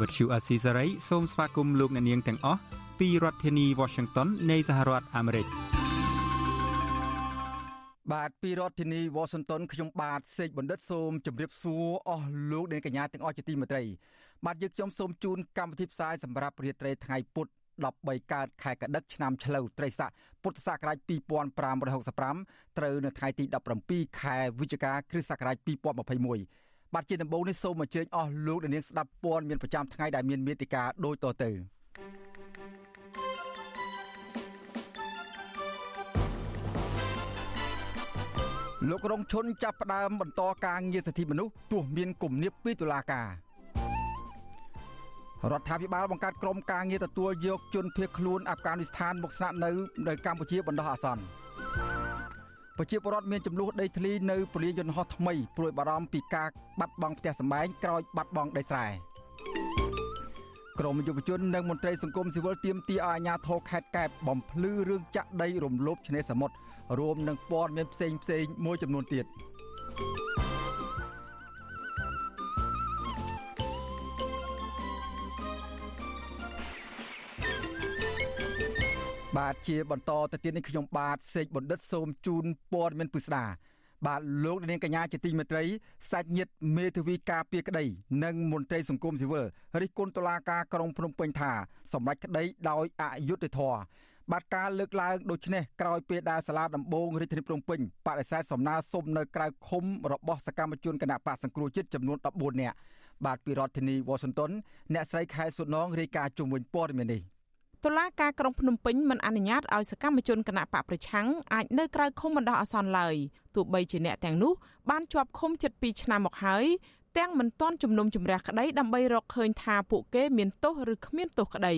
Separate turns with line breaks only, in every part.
វត្តឈូអាស៊ីសេរីសូមស្វាគមន៍លោកអ្នកនាងទាំងអស់ពីរដ្ឋធានី Washington នៃសហរដ្ឋអាមេរិក
បាទពីរដ្ឋធានី Washington ខ្ញុំបាទសេកបណ្ឌិតសូមជម្រាបសួរអស់លោកអ្នកកញ្ញាទាំងអស់ជាទីមេត្រី បាទយើងខ្ញុំសូមជូនកម្មវិធីផ្សាយសម្រាប់រាត្រីថ្ងៃពុធ13កើតខែកដិកឆ្នាំឆ្លូវត្រីស័កពុទ្ធសករាជ2565ត្រូវនៅថ្ងៃទី17ខែវិច្ឆិកាគ្រិស្តសករាជ2021 បាទជាដំបូងនេះសូមអញ្ជើញអស់លោកអ្នកនាងស្ដាប់ព័ត៌មានប្រចាំថ្ងៃដែលមានមេតិការដូចតទៅលោករងឈុនចាប់ផ្ដើមបន្តការងារសិទ្ធិមនុស្សទោះមានគំនាបពីតុលាការរដ្ឋាភិបាលបង្កើតក្រុមការងារទទួលយកជនភៀសខ្លួនអាហ្វហ្គានីស្ថានមកស្នាក់នៅនៅកម្ពុជាបណ្ដោះអាសន្ន ប្រជាពលរដ្ឋមានចំនួនដីធ្លីនៅពលាយន្តហោះថ្មីព្រួយបារម្ភពីការបាត់បង់ផ្ទះសម្បែងក្រោយបាត់បង់ដីស្រែក្រមយុវជននិងមន្ត្រីសង្គមស៊ីវិលទាមទារឲ្យអាជ្ញាធរខេត្តកែបបំភ្លឺរឿងចាក់ដីរំលោភឆ្នេរសមុទ្ររួមនឹងព័ត៌មានផ្សេងផ្សេងមួយចំនួនទៀត។ បាទជាបន្តទៅទៀតនេះខ្ញុំបាទសេកបណ្ឌិតសូមជូនព័ត៌មានពិស្ដាបាទលោកនាងកញ្ញាជាទីមេត្រីសាច់ញាតិមេធាវីការពារក្តី និងមន្ត្រីសង្គមស៊ីវិលរិះគន់តុលាការក្រុងភ្នំពេញថាសម្ដេចក្តីដោយអយុត្តិធម៌បាទការលើកឡើងដូចនេះក្រោយពេលដែលសាលាដំបងរាជធានីភ្នំពេញបដិសេធសំណើសុំនៅក្រៅឃុំរបស់សកម្មជនគណៈបកសង្គ្រោះជាតិចំនួន14នាក់បាទពីរដ្ឋធានី Washington អ្នកស្រីខែសុណងរាយការណ៍ជុំវិញព័ត៌មាននេះ
តុលាការក្រុងភ្នំពេញមិនអនុញ្ញាតឲ្យសកម្មជនគណៈបកប្រឆាំងអាចនៅក្រៅឃុំបណ្ដោះអាសន្នឡើយទោះបីជាអ្នកទាំងនោះបានជាប់ឃុំជិត2ឆ្នាំមកហើយទាំងមិនទាន់ជំនុំជម្រះក្តីដើម្បីរកឃើញថាពួកគេមានទោសឬគ្មានទោសក្តី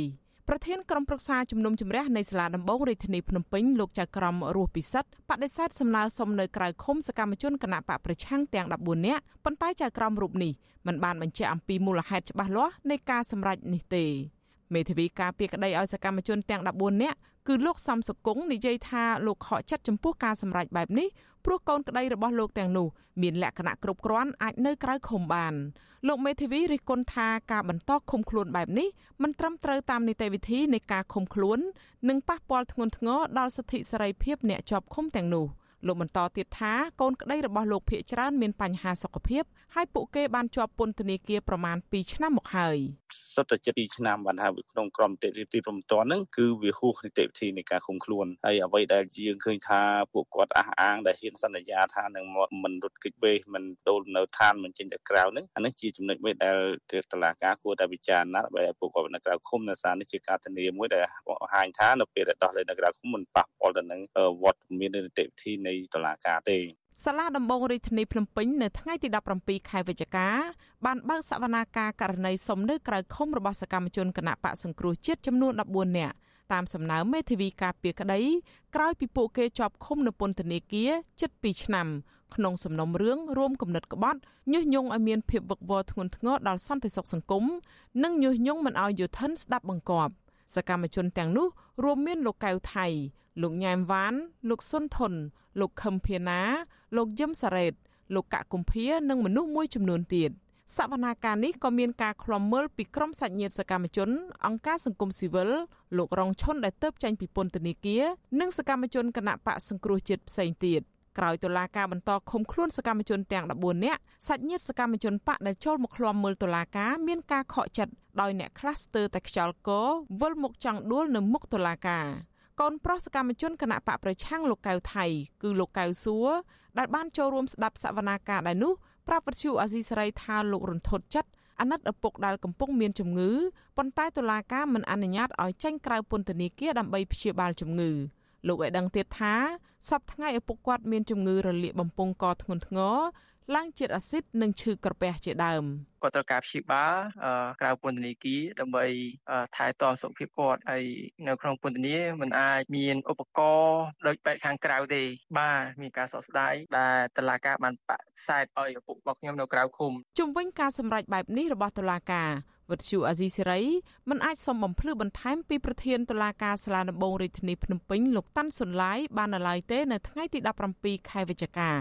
ប្រធានក្រុមប្រឹក្សាជំនុំជម្រះនៃសាលាដំបងរាជធានីភ្នំពេញលោកចៅក្រមរស់ពិសិដ្ឋបដិសេធសំណើសុំនៅក្រៅឃុំសកម្មជនគណៈបកប្រឆាំងទាំង14នាក់ប៉ុន្តែចៅក្រមរូបនេះមិនបានបញ្ជាក់អំពីមូលហេតុច្បាស់លាស់នៃការសម្រេចនេះទេ មេធាវីការពីក្តីឲ្យសកម្មជនទាំង14នាក់គឺលោកសំសុគង្គនិយាយថាលោកខកចិត្តចំពោះការសម្រេចបែបនេះព្រោះកូនក្តីរបស់លោកទាំងនោះមានលក្ខណៈគ្រប់គ្រាន់អាចនៅក្រៅឃុំបានលោកមេធាវីរិះគន់ថាការបន្តឃុំខ្លួនបែបនេះមិនត្រឹមត្រូវតាមនីតិវិធីនៃការឃុំខ្លួន និងប៉ះពាល់ធ្ងន់ធ្ងរដល់សិទ្ធិសេរីភាពអ្នកជាប់ឃុំទាំងនោះ។ លោកបន្តទៀតថាកូនក្តីរបស់លោកភៀកច្រើនមានបញ្ហាសុខភាពហើយពួកគេបានជាប់ពន្ធនាគារប្រមាណ2ឆ្នាំមកហើយ
សុទ្ធតែជិត2ឆ្នាំបានថាក្នុងក្រមនីតិវិធីព្រមតាន់ហ្នឹងគឺវាហួសនីតិវិធីនៃការឃុំខ្លួនហើយអ្វីដែលយើងឃើញថាពួកគាត់អះអាងដែលហ៊ានសន្យាថានឹងមិនរត់គេចវេសមិនដូលនៅឋានមិនចេញទៅក្រៅហ្នឹងអានេះជាចំណុចមួយដែលតឡាការគួរតែពិចារណាដើម្បីឲ្យពួកគាត់នៅក្រៅឃុំនៅសារនេះជាការធានាមួយដែលបង្ហាញថានៅពេលដែលដោះលែងនៅក្រៅឃុំមិនប៉ះពាល់ទៅនឹងវត្តមាននីតិវិធីនៃតុលាការទេ
សាលាដំបងរាជធានីភ្នំពេញនៅថ្ងៃទី17ខែវិច្ឆិកាបានបើកសវនាការករណីសំណើក្រៅឃុំរបស់សកម្មជនគណៈបកសង្គ្រោះជាតិចំនួន14នាក់តាមសំណើមេធាវីការពីក្តីក្រោយពីពួកគេជាប់ឃុំនៅពន្ធនាគារជិត2ឆ្នាំក្នុងសំណុំរឿងរួមគំនិតក្បត់ញុះញង់ឲ្យមានភាពវឹកវរធ្ងន់ធ្ងរដល់សន្តិសុខសង្គមនិងញុះញង់មិនឲ្យយុធិនស្ដាប់បង្គាប់សកម្មជនទាំងនោះរួមមានលោកកៅថៃ លោកញ៉ែមវ៉ានលោកសុនថុនលោកខឹមភាណា លោកយឹមសារ៉េតលោកកកគុម្ភានិងមនុស្សមួយចំនួនទៀតសវនាការនេះក៏មានការឃ្លាំមើលពីក្រុមសាច់ញាតិសកម្មជន អង្គការសង្គមស៊ីវិលលោករងឈុនដែលទៅចេញពីពន្ធនាគារនិងសកម្មជនគណៈបកសង្គ្រោះជាតិផ្សេងទៀតក្រោយតុលាការបន្តឃុំខ្លួនសកម្មជនទាំង14នាក់សាច់ញាតិសកម្មជនបកដែលចូលមកឃ្លាំមើលតុលាការមានការខកចិត្តដោយអ្នកខ្លះស្ទើរតែខ្យល់កវិលមុខចង់ដួលនៅមុខតុលាការ កូនប្រុសសកម្មជនគណៈបកប្រឆាំងលោកកៅថៃ គឺលោកកៅសួរដែលបានចូលរួមស្ដាប់សវនាការដែរនោះប្រាប់វិទ្យុអាស៊ីសេរីថាលោករន្ធត់ចិត្តអាណិតឪពុកដែលកំពុងមានជំងឺប៉ុន្តែតុលាការមិនអនុញ្ញាតឲ្យចេញក្រៅពន្ធនាគារដើម្បីព្យាបាលជំងឺលោកឲ្យដឹងទៀតថាសប្តាហ៍ថ្ងៃឪពុកគាត់មានជំងឺរលាកបំពង់កធ្ងន់ធ្ងរ ឡើងជាតិអាស៊ីតនិងឈឺក្រពះជាដើម
គាត់ត្រូវការព្យាបាលក្រៅពន្ធនាគារដើម្បីថែទាំសុខភាពគាត់ហើយនៅក្នុងពន្ធនាគារมันអាចមានឧបករណ៍ដូចបែបខាងក្រៅទេបាទមានការសោកស្ដាយដែលតឡាការបានបាក់ខ្សែឲ្យឪពុករបស់ខ្ញុំនៅក្រៅឃុំ
ជំវិញការសម្រេចបែបនេះរបស់តឡាការវិទ្យុអាស៊ីសេរីមិនអាចសុំបំភ្លឺបន្ថែមពីប្រធានតុលាការសាលាដំបងរាជធានីភ្នំពេញលោកតាន់សុនឡាយបាននៅឡើយទេនៅថ្ងៃទី17ខែវិច្ឆិកា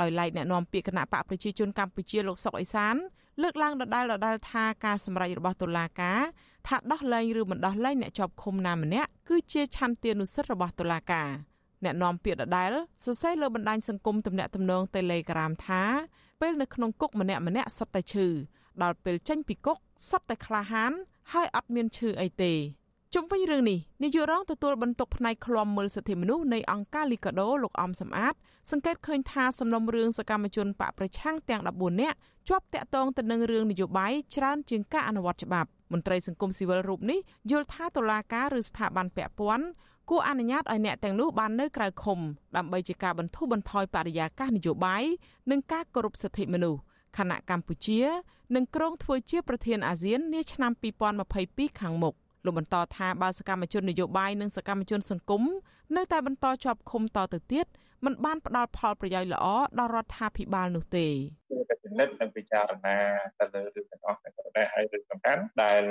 ដោយឡែកអ្នកនាំពាក្យគណៈបកប្រជាជនកម្ពុជាលោកសុកអេសានលើកឡើងដដែលដដែលថាការសម្រេចរបស់តុលាការថាដោះលែងឬមិនដោះលែងអ្នកជាប់ឃុំណាម្នាក់គឺជាឆន្ទានុសិទ្ធិរបស់តុលាការអ្នកនាំពាក្យដដែលសរសេរលើបណ្ដាញសង្គមទំនាក់ទំនង Telegram ថាពេលនៅក្នុងគុកម្នាក់ម្នាក់សុទ្ធតែឈឺដល់ពេលចេញពីគុកសុទ្ធតែក្លាហាន ហើយអត់មានឈឺអីទេ ជុំវិញរឿងនេះនាយករងទទួលបន្ទុកផ្នែកឃ្លាំមើលសិទ្ធិមនុស្សនៃអង្គការលីកាដូលោកអំសំអាត សង្កេតឃើញថាសំណុំរឿងសកម្មជនបកប្រឆាំងទាំង14នាក់ជាប់តាក់ទងទៅនឹងរឿងនយោបាយច្រើនជាងការអនុវត្តច្បាប់មន្ត្រីសង្គមស៊ីវិលរូបនេះយល់ថាតុលាការឬស្ថាប័នពាក់ព័ន្ធគួរអនុញ្ញាតឲ្យអ្នកទាំងនោះបាននៅក្រៅឃុំដើម្បីជាការបន្ធូរបន្ថយបរិយាកាសនយោបាយនិងការគោរពសិទ្ធិមនុស្សខណៈកម្ពុជានឹងគ្រោងធ្វើជាប្រធានអាស៊ាននាឆ្នាំ2022ខាងមុខ លោកបន្តថាបើសកម្មជននយោបាយនិងសកម្មជនសង្គមនៅតែបន្តជាប់ឃុំតទៅទៀត มันបានផ្ដល់ផលប្រយោជន៍ល្អដល់រដ្ឋាភិបាលនោះទេ
គួរតែពិនិត្យនិងពិចារណាទៅលើរឿងទាំងអស់ទាំងនេះហើយរឿងសំខាន់ដែល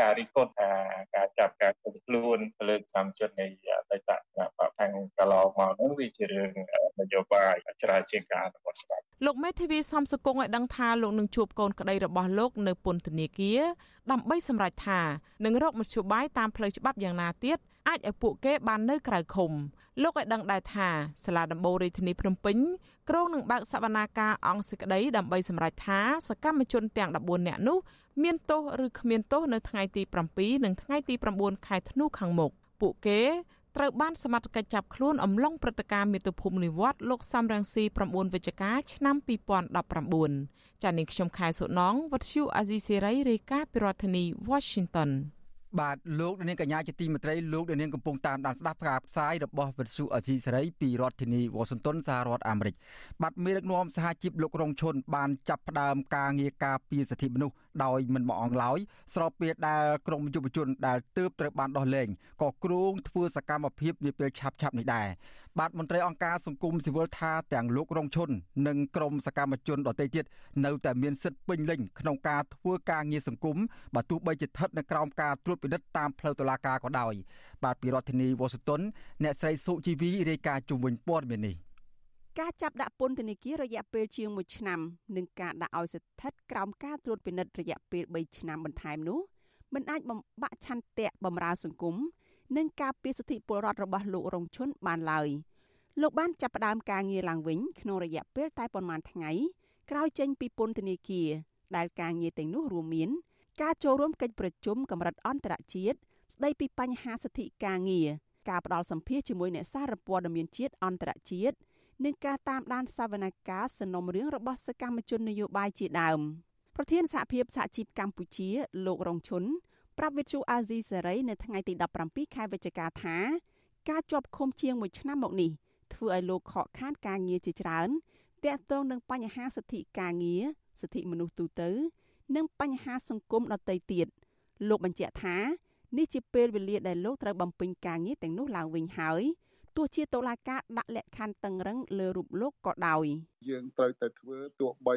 ការរិះគន់ថាការចាប់ការឃុំខ្លួនទៅលើកម្មជននៃបេតគណៈបកខាងកន្លងមកនោះវាជារឿងនយោបាយច្រើនជាងការអនុវត្តច្បាប់
លោកមេធាវីសំសុគងឲ្យដឹងថាលោកនឹងជួបកូនក្តីរបស់លោកនៅពន្ធនាគារដើម្បីសម្រេចថានឹងរកមធ្យោបាយតាមផ្លូវច្បាប់យ៉ាងណាទៀតអាចឲ្យពួកគេបាននៅក្រៅឃុំលោកឲ្យដឹងដែរថាសាលាដំបូងរាជធានីភ្នំពេញក្រុងនឹងបើកសវនាការអង្គសេចក្តីដើម្បីសម្រេចថាសកម្មជនទាំង14នាក់នោះមានទោសឬគ្មានទោសនៅថ្ងៃទី7និងថ្ងៃទី9ខែធ្នូខាងមុខពួកគេត្រូវបានសមត្ថកិច្ចចាប់ខ្លួនអំឡុងព្រឹត្តិការណ៍មាតុភូមិនិវត្តលោកសំរងស៊ី9វិច្ឆិកាឆ្នាំ2019ចា៎នាងខ្ញុំខែសុណងវັດឈូអាស៊ីសេរីរាយការណ៍ពីរដ្ឋធានី Washington
បាទលោកនាងកញ្ញាជាទីមេត្រីលោកនាងកំពុងតាមដានស្ដាប់ការផ្សាយរបស់វិទ្យុអសីសេរីពីរដ្ឋធានីវ៉ាស៊ីនតោនសហរដ្ឋអាមេរិកបាទមេដឹកនាំសហជីពលោករងឈុនបានចាប់ផ្ដើមការងារការពារសិទ្ធិមនុស្សដោយមិនមកអងឡើយស្របពេលដែលក្រមយុវជនដែលទើបត្រូវបានដោះលែងក៏គ្រោងធ្វើសកម្មភាពនាពេលឆាប់ៗនេះដែរបាទមន្ត្រីអង្គការសង្គមស៊ីវិលថាទាំងលោករងឈុននិងក្រមសកម្មជនដទៃទៀតនៅតែមានសិទ្ធិពេញលេញក្នុងការធ្វើការងារសង្គមបើទោះបីជាស្ថិតនៅក្រោមការត្រួតពិនិត្យតាមផ្លូវតុលាការក៏ដោយបាទពីរដ្ឋធានីវ៉ាស៊ីនតោនអ្នកស្រីសុជីវីរាយការណ៍ជុំវិញព័ត៌មាននេះ
ការចាប់ដាក់ពន្ធនាគាររយៈពេលជាង1ឆ្នាំនិងការដាក់ឲ្យស្ថិតក្រោមការត្រួតពិនិត្យរយៈពេល3ឆ្នាំបន្ថែមនោះមិនអាចបំបាក់ឆន្ទៈបំរើសង្គមនិងការពារសិទ្ធិពលរដ្ឋរបស់លោករងឈុនបានឡើយលោកបានចាប់ផ្ដើមការងារឡើងវិញក្នុងរយៈពេលតែប៉ុន្មានថ្ងៃក្រោយចេញពីពន្ធនាគារដែលការងារទាំងនោះរួមមាន ការចូលរួមកិច្ចប្រជុំកម្រិតអន្តរជាតិស្ដីពីបញ្ហាសិទ្ធិការងារការផ្ដល់សម្ភារជាមួយអ្នកសារព័ត៌មានជាតិអន្តរជាតិនិងការតាមដានសវនកម្មសំណុំរឿងរបស់សកម្មជននយោបាយជាដើមប្រធានសហភាពសហជីពកម្ពុជាលោករងឈុនប្រាប់វិទ្យុអាស៊ីសេរីនៅថ្ងៃទី17ខែវិច្ឆិកាថា ការជាប់ឃុំជាង1ឆ្នាំមកនេះធ្វើឲ្យលោកខកខានការងារជាច្រើនទាក់ទងនឹងបញ្ហាសិទ្ធិការងារសិទ្ធិមនុស្សទូទៅ និងបញ្ហាសង្គមដទៃទៀតលោកបញ្ជាក់ថានេះជាពេលវេលាដែលលោកត្រូវបំពេញការងារទាំងនោះឡើងវិញហើយ ទោះជាតុលាការដាក់លក្ខខណ្ឌតឹងរឹងលើរូបលោកក៏ដោយ
យើងត្រូវតែធ្វើទោះបី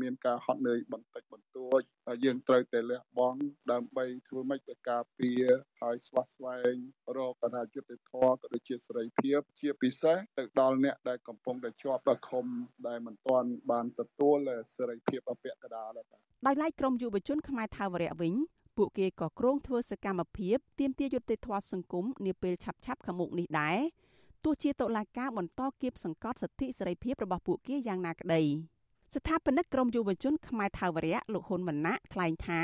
មានការហត់នឿយបន្តិចបន្តួចយើងត្រូវតែលះបង់ដើម្បីធ្វើម៉េចទៅការពារហើយស្វាស្វែងរកអនាគតធម៌ក៏ដូចជាសេរីភាពជាពិសេសទៅដល់អ្នកដែលកំពុងតែជាប់បខំដែលមិនទាន់បានទទួលសេរីភាពអពាក់កណ្ដាលដែរ
ដោយឡែកក្រមយុវជនខ្មែរថាវរៈវិញពួកគេក៏គ្រោងធ្វើសកម្មភាពទាមទារយុត្តិធម៌សង្គមនាពេលឆាប់ៗខាងមុខនេះដែរ ទោះជាតុលាការបន្តគៀបសង្កត់សិទ្ធិសេរីភាពរបស់ពួកគេយ៉ាងណាក្តីស្ថាបនិកក្រមយុវជនខ្មែរថាវរៈលោកហ៊ុនម៉ាណែតថ្លែងថា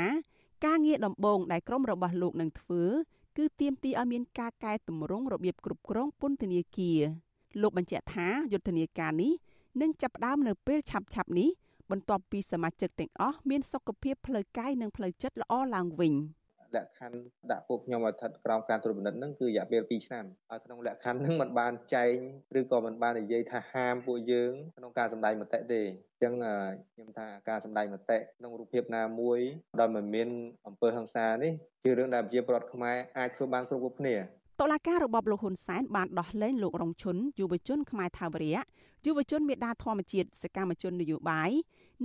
ការងារដំបូងដែលក្រមរបស់លោកនឹងធ្វើគឺទាមទារឲ្យមានការកែតម្រង់របៀបគ្រប់គ្រងពន្ធនាគារលោកបញ្ជាក់ថាយុទ្ធនាការនេះនឹងចាប់ផ្ដើមនៅពេលឆាប់ៗនេះបន្ទាប់ពីសមាជិកទាំងអស់មានសុខភាពផ្លូវកាយនិងផ្លូវចិត្តល្អឡើងវិញ
លក្ខខណ្ឌដាក់ពួកខ្ញុំឲ្យស្ថិតក្រោមការត្រួតពិនិត្យហ្នឹងគឺរយៈពេល2ឆ្នាំហើយក្នុងលក្ខខណ្ឌហ្នឹងมันបានចែងឬក៏มันបាននិយាយថាហាមពួកយើងក្នុងការសម្ដែងមតិទេអញ្ចឹងខ្ញុំថាការសម្ដែងមតិក្នុងរូបភាពណាមួយដោយមិនមានអំពើហិង្សានេះជារឿងដែលប្រជាពលរដ្ឋខ្មែរអាចធ្វើបានគ្រប់គ្រប់គ្នា
តុលាការរបបលោកហ៊ុនសែនបានដោះលែងលោករងឈុនយុវជនខ្មែរថាវរៈយុវជនមេដាធម្មជាតិសកម្មជននយោបាយ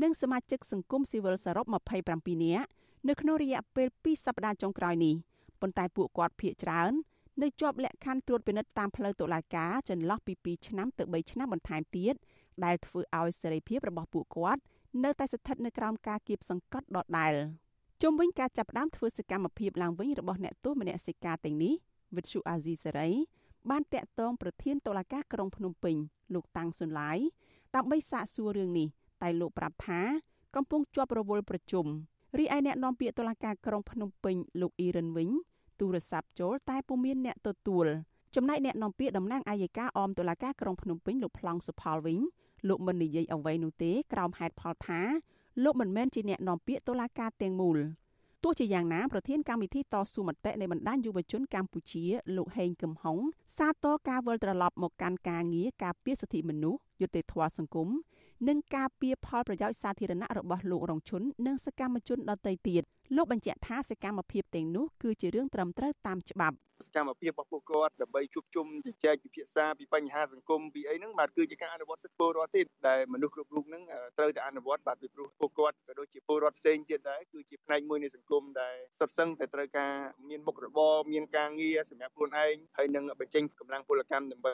និងសមាជិកសង្គមស៊ីវិលសរុប27នាក់ នៅក្នុងរយៈពេល2សប្តាហ៍ចុងក្រោយនេះប៉ុន្តែពួកគាត់ភ័យច្រើននៅជាប់លក្ខខណ្ឌត្រួតពិនិត្យតាមផ្លូវតុលាការចន្លោះពី2ឆ្នាំទៅ3ឆ្នាំបន្ថែមទៀតដែលធ្វើឲ្យសេរីភាពរបស់ពួកគាត់នៅតែស្ថិតនៅក្រោមការគៀបសង្កត់ដដែលជុំវិញការចាប់ផ្ដើមធ្វើសកម្មភាពឡើងវិញរបស់អ្នកទោសមនសិការទាំងនេះវិទ្យុអាស៊ីសេរីបានតាក់ទងប្រធានតុលាការក្រុងភ្នំពេញលោកតាំងសុនឡាយដើម្បីសាកសួររឿងនេះតែលោកប្រាប់ថា កំពុងជាប់រវល់ប្រជុំ រីឯអ្នកនាំពាក្យតុលាការក្រុងភ្នំពេញលោកអ៊ីរិនវិញទូរស័ព្ទចូលតែពុំមានអ្នកទទួលចំណែកអ្នកនាំពាក្យតំណាងអាយកាអមតុលាការក្រុងភ្នំពេញលោកប្លង់សុផលវិញលោកមិននិយាយអ្វីនោះទេក្រោមហេតុផលថាលោកមិនមែនជាអ្នកនាំពាក្យតុលាការទាំងមូលទោះជាយ៉ាងណាប្រធានកម្មវិធីតស៊ូមតិនៃបណ្ដាញយុវជនកម្ពុជាលោកហេងកឹមហុងសាទរការវិលត្រឡប់មកកាន់ការងារការពារសិទ្ធិមនុស្សយុត្តិធម៌សង្គម និងការពារផលប្រយោជន៍សាធារណៈរបស់លោករងឈុននិងសកម្មជនដទៃទៀតលោកបញ្ជាក់ថាសកម្មភាពទាំងនោះគឺជារឿងត្រឹមត្រូវតាមច្បាប់
សកម្មភាពរបស់ពួកគាត់ដើម្បីជួបជុំជជែកពិភាក្សាពីបញ្ហាសង្គមពីអីហ្នឹងបាទគឺជាការអនុវត្តសិទ្ធិពលរដ្ឋទៀតដែលមនុស្សគ្រប់រូបហ្នឹងត្រូវតែអនុវត្តបាទពីព្រោះពួកគាត់ក៏ដូចជាពលរដ្ឋផ្សេងទៀតដែរគឺជាផ្នែកមួយនៃសង្គមដែលសុទ្ធសឹងតែត្រូវការមានមុខរបរមានការងារសម្រាប់ខ្លួនឯងហើយនឹងបញ្ចេញកម្លាំងពលកម្មដើម្បី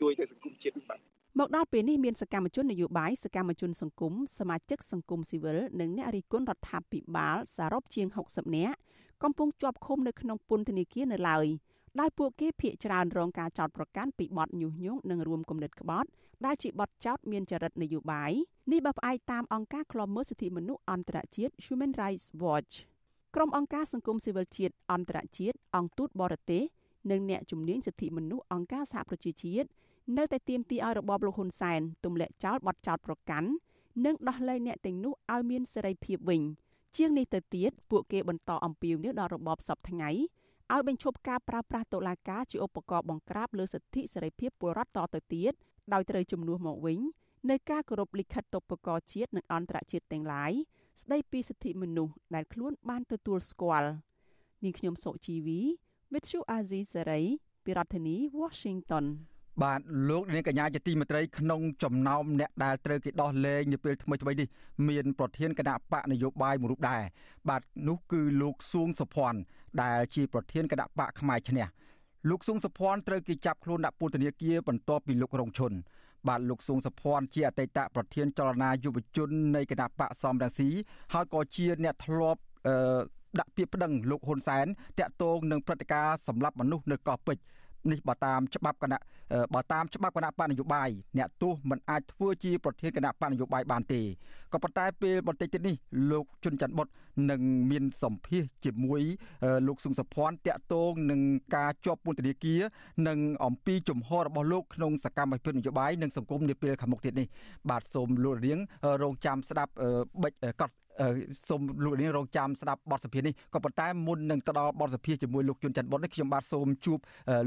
ជួយទៅសង្គមជាតិបាទ
មកដល់ពេលនេះមានសកម្មជននយោបាយសកម្មជនសង្គមសមាជិកសង្គមស៊ីវិលនិងអ្នករិះគន់រដ្ឋាភិបាលសរុបជាង60នាក់ កំពុងជាប់ឃុំនៅក្នុងពន្ធនាគារនៅឡើយដោយពួកគេភ័យច្រើនរងការចោទប្រកាន់ពីបទញុះញង់និងរួមគំនិតក្បត់ដែលជាបទចោទមានចរិតនយោបាយនេះបើផ្អែកតាមអង្គការឃ្លាំមើលសិទ្ធិមនុស្សអន្តរជាតិ Human Rights Watch ក្រុមអង្គការសង្គមស៊ីវិលជាតិអន្តរជាតិអង្គទូតបរទេសនិងអ្នកជំនាញសិទ្ធិមនុស្សអង្គការសហប្រជាជាតិនៅតែទាមទារឲ្យរបបលោកហ៊ុនសែនទម្លាក់ចោលបទចោទប្រកាន់និងដោះលែងអ្នកទាំងនោះឲ្យមានសេរីភាពវិញ ជាងនេះទៅទៀតពួកគេបន្តអំពាវនាវដល់របបសពថ្ងៃឲ្យបញ្ឈប់ការប្រើប្រាស់តុលាការជាឧបករណ៍បង្ក្រាបលើសិទ្ធិសេរីភាពពលរដ្ឋតទៅទៀតដោយត្រូវជំនួសមកវិញនៅការគោរពលិខិតតុបករជាតិនិងអន្តរជាតិទាំងឡាយស្ដីពីសិទ្ធិមនុស្សដែលខ្លួនបានទទួលស្គាល់នាងខ្ញុំសុជីវី With you Azizi Saray ពីរដ្ឋធានី Washington
បាទលោកនាងកញ្ញាជាទីមេត្រីក្នុងចំណោមអ្នកដែលត្រូវគេដោះលែងនាពេលថ្មីថ្មីនេះមានប្រធានគណៈបកនយោបាយមួយរូបដែរបាទនោះគឺលោកសួងសុភ័ណ្ឌដែលជាប្រធានគណៈបកផ្នែកឈ្នះលោកសួងសុភ័ណ្ឌត្រូវគេចាប់ខ្លួនដាក់ពន្ធនាគារបន្ទាប់ពីលោករងឈុនបាទលោកសួងសុភ័ណ្ឌជាអតីតប្រធានចលនាយុវជននៃគណៈបកសំរងស៊ីហើយក៏ជាអ្នកធ្លាប់អឺដាក់ពាក្យប្តឹងលោកហ៊ុនសែនតាក់ទងនឹងព្រឹត្តិការណ៍សម្លាប់មនុស្សនៅកោះពេជ្រ នេះបើតាមច្បាប់គណៈបើតាមច្បាប់គណៈបកនយោបាយអ្នកទោសមិនអាចធ្វើជាប្រធានគណៈបកនយោបាយបានទេក៏ប៉ុន្តែពេលបន្តិចទៀតនេះលោកជុនច័ន្ទបុតនឹងមានសម្ភាសជាមួយលោកសុងសុភ័ណ្ឌតាក់ទងនឹងការជាប់ពន្ធនាគារនិងអំពីជំហររបស់លោកក្នុងសកម្មភាពនយោបាយនិងសង្គមនាពេលខាងមុខទៀតនេះបាទសូមលោករៀងរងចាំស្ដាប់បិចកត់សូមលោកនាងរងចាំស្ដាប់បទសភានេះក៏ប៉ុន្តែមុននឹងទៅដល់បទសភាជាមួយលោកជួនច័ន្ទបុតនេះខ្ញុំបាទសូមជួប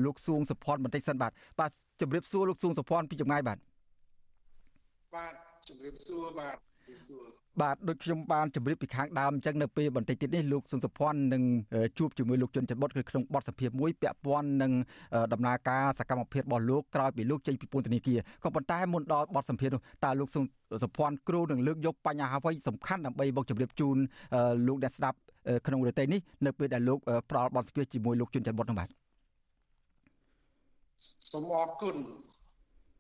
លោកសួងសុភ័ណ្ឌបន្តិចសិនបាទបាទជម្រាបសួរលោកសួងសុភ័ណ្ឌពីចម្ងាយបាទ
បាទជម្រាបសួរបាទជម្រាបសួរ
បាទដូចខ្ញុំបានជម្រាបពីខាងដើមអញ្ចឹងនៅពេលបន្តិចទៀតនេះលោកសុនសុភ័ណ្ឌនឹងជួបជាមួយលោកជុនច័ន្ទបុតគឺក្នុងបទសភាមួយពាក់ព័ន្ធនឹងដំណើរការសកម្មភាពរបស់លោកក្រោយពីលោកចេញពីពន្ធនាគារក៏ប៉ុន្តែមុនដល់បទសម្ភាសន៍នោះតើលោកសុនសុភ័ណ្ឌគ្រូនឹងលើកយកបញ្ហាអ្វីសំខាន់ដើម្បីមកជម្រាបជូនលោកអ្នកស្ដាប់ក្នុងរយៈនេះនៅពេលដែលលោកផ្ដល់បទសម្ភាសន៍ជាមួយលោកជុនច័ន្ទបុតនោះបាទ
សូមអរគុណ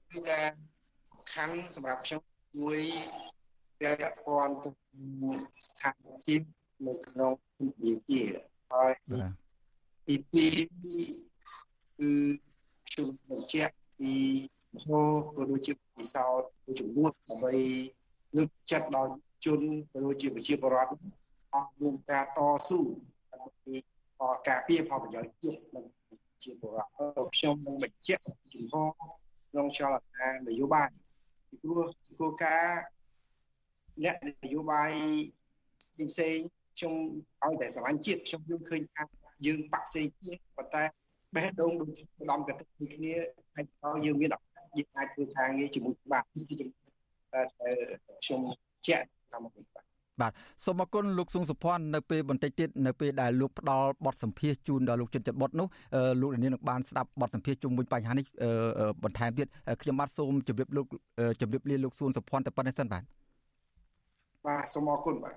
ពីដែលសំខាន់សម្រាប់ខ្ញុំមួយ ពាក់ព័ន្ធទៅស្ថានភាពនៅក្នុងវិទ្យាគារហើយទីពីរគឺខ្ញុំបញ្ជាក់ពីមហោក៏ដូចជាពិសោធន៍ជំនួសដើម្បីលើកចិត្តដល់ជនក៏ដូចជាប្រជាពលរដ្ឋអស់មានការតស៊ូដើម្បីការពារផលប្រយោជន៍ជាតិនិងជាពលរដ្ឋខ្ញុំនឹងបញ្ជាក់ជំហរក្នុងចលនានយោបាយពីព្រោះគោលការណ៍ អ្នកនយោបាយផ្សេងខ្ញុំឲ្យតែស្រឡាញ់ជាតិខ្ញុំយល់ឃើញថាយើងបាក់ផ្សេងគ្នាប៉ុន្តែបេះដូងដូចឧត្តមកតិដូចគ្នាហើយដល់យើងមានឱកាសយើងអាចធ្វើការងារជាមួយបាទជាចំណុចខ្ញុំជាក់តាមមកបាទ
បាទសូមអរគុណលោកសុងសុភ័ណ្ឌនៅពេលបន្តិចទៀតនៅពេលដែលលោកផ្ដល់បទសម្ភាសជូនដល់លោកចិនចិត្តបុតនោះលោកនាងនឹងបានស្ដាប់បទសម្ភាសជុំវិញបញ្ហានេះបន្ថែមទៀតខ្ញុំបាទសូមជម្រាបលោកជម្រាបលាលោកសុងសុភ័ណ្ឌតែប៉ុណ្្នេះសិនបាទ
បាទសូមអរគុណបាទ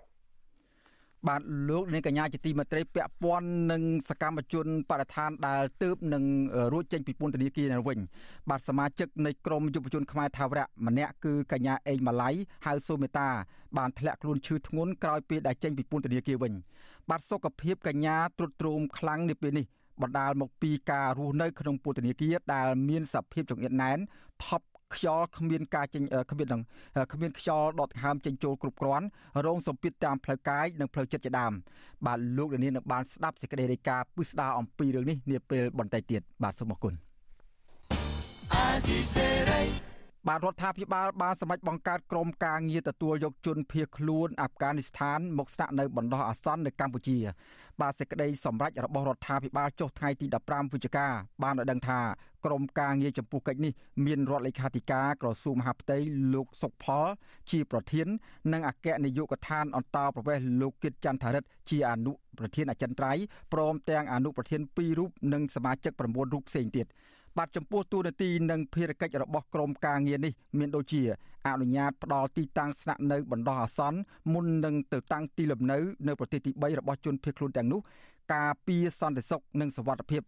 បាទលោកនាងកញ្ញាជាទីមេត្រីពាក់ព័ន្ធនឹងសកម្មជនបដិឋានដែលទើបនឹងរួចចេញពីពន្ធនាគារនៅវិញបាទសមាជិកនៃក្រមយុវជនខ្មែរថាវរៈម្នាក់គឺកញ្ញាអេងម៉ាឡៃហៅសូមេតាបានធ្លាក់ខ្លួនឈឺធ្ងន់ក្រោយពេលដែលចេញពីពន្ធនាគារវិញបាទសុខភាពកញ្ញាទ្រុឌទ្រោមខ្លាំងនាពេលនេះបណ្ដាលមកពីការរស់នៅក្នុងពន្ធនាគារដែលមានសភាពចង្អៀតណែនថប់ ខ្យល់គ្មានការចេញគ្មាននឹងគ្មានខ្យល់ដកដង្ហើមចេញចូលគ្រប់គ្រាន់រងសម្ពាធតាមផ្លូវកាយនិងផ្លូវចិត្តជាដើមបាទលោកលាននឹងបានស្ដាប់សេចក្តីរាយការណ៍ពិស្ដារអំពីរឿងនេះនាពេលបន្តិចទៀតបាទសូមអរគុណ បាទរដ្ឋាភិបាលបានសម្រេចបង្កើតក្រុមការងារទទួលយកជនភៀសខ្លួនអាហ្វហ្គានីស្ថានមកស្នាក់នៅបណ្ដោះអាសន្ននៅកម្ពុជា បាទសេចក្តីសម្រេចរបស់រដ្ឋាភិបាលចុះថ្ងៃទី15វិច្ឆិកាបានឲ្យដឹងថាក្រុមការងារចំពោះកិច្ចនេះមានរដ្ឋលេខាធិការក្រសួងមហាផ្ទៃលោកសុកផល ជាប្រធាន និងអគ្គនាយកដ្ឋានអន្តរប្រវេសន៍លោកគិតចន្ទរិទ្ធជាអនុប្រធានអចិន្ត្រៃយ៍ព្រមទាំងអនុប្រធាន2រូបនិងសមាជិក9រូបផ្សេងទៀត បាទចំពោះទូនាទីនិងភារកិច្ចរបស់ក្រមការងារនេះមានដូចជាអនុញ្ញាតផ្ដល់ទីតាំងស្នាក់នៅបណ្ដោះអាសន្នមុននឹងទៅតាំងទីលំនៅនៅប្រទេសទី3របស់ជនភៀសខ្លួនទាំងនោះការពារសន្តិសុខនិងសុវត្ថិភាព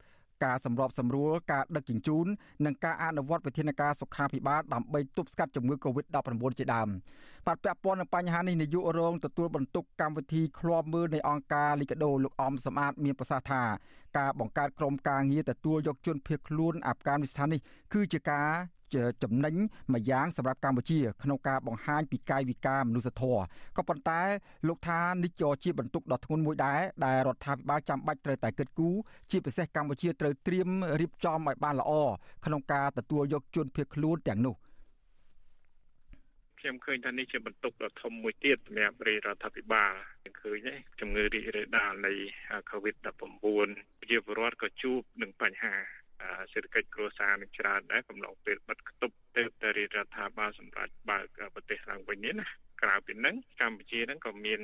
ការសម្របសម្រួលការដឹកជញ្ជូននិងការអនុវត្តវិធានការសុខាភិបាលដើម្បីទប់ស្កាត់ជំងឺ Covid-19 ជាដើមបាទពាក់ព័ន្ធនឹងបញ្ហានេះនាយករងទទួលបន្ទុកកម្មវិធីឃ្លាំមើលនៃអង្គការលីកាដូលោកអំសំអាតមានប្រសាសន៍ថាការបង្កើតក្រុមការងារទទួលយកជនភៀសខ្លួនអាហ្វហ្គានីស្ថាននេះគឺជាការ ចំណេញមួយយ៉ាងសម្រាប់កម្ពុជាក្នុងការបង្ហាញពីកាយវិការមនុស្សធម៌ក៏ប៉ុន្តែលោកថានេះក៏ជាបន្ទុកដ៏ធ្ងន់មួយដែរដែលរដ្ឋាភិបាលចាំបាច់ត្រូវតែគិតគូរជាពិសេសកម្ពុជាត្រូវត្រៀមរៀបចំឲ្យបានល្អក្នុងការទទួលយកជនភៀសខ្លួនទាំងនោះ
ខ្ញុំឃើញថានេះជាបន្ទុកដ៏ធំមួយទៀតសម្រាប់រាជរដ្ឋាភិបាលឃើញទេជំងឺរីករាលដាលនៃ COVID-19 ប្រជាពលរដ្ឋក៏ជួបនឹងបញ្ហា សេដ្ឋកិច្ចគ្រួសារនឹងច្រើនដែរកំឡុងពេលបិទគប់ទៅតែរាជរដ្ឋាភិបាលសម្រាប់បើកប្រទេសឡើងវិញនេះណាក្រៅពីហ្នឹងកម្ពុជាហ្នឹងក៏មាន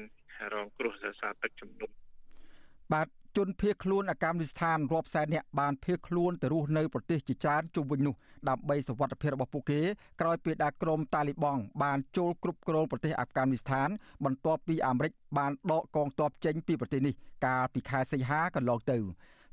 រងគ្រោះសរសើរទឹកជំនន់
បាទជនភៀសខ្លួនអាកាមនិស្ថានរាប់សែននាក់បានភៀសខ្លួនទៅរស់នៅប្រទេសជាច្រើនជុំវិញនោះដើម្បីសវត្ថិភាពរបស់ពួកគេក្រោយពេលដែលក្រុមតាលីបង់បានចូលគ្រប់គ្រងប្រទេសអាហ្វហ្គានីស្ថាន បន្ទាប់ពីអាមេរិកបានដកកងទ័ពចេញពីប្រទេសនេះកាលពីខែសីហាកន្លងទៅ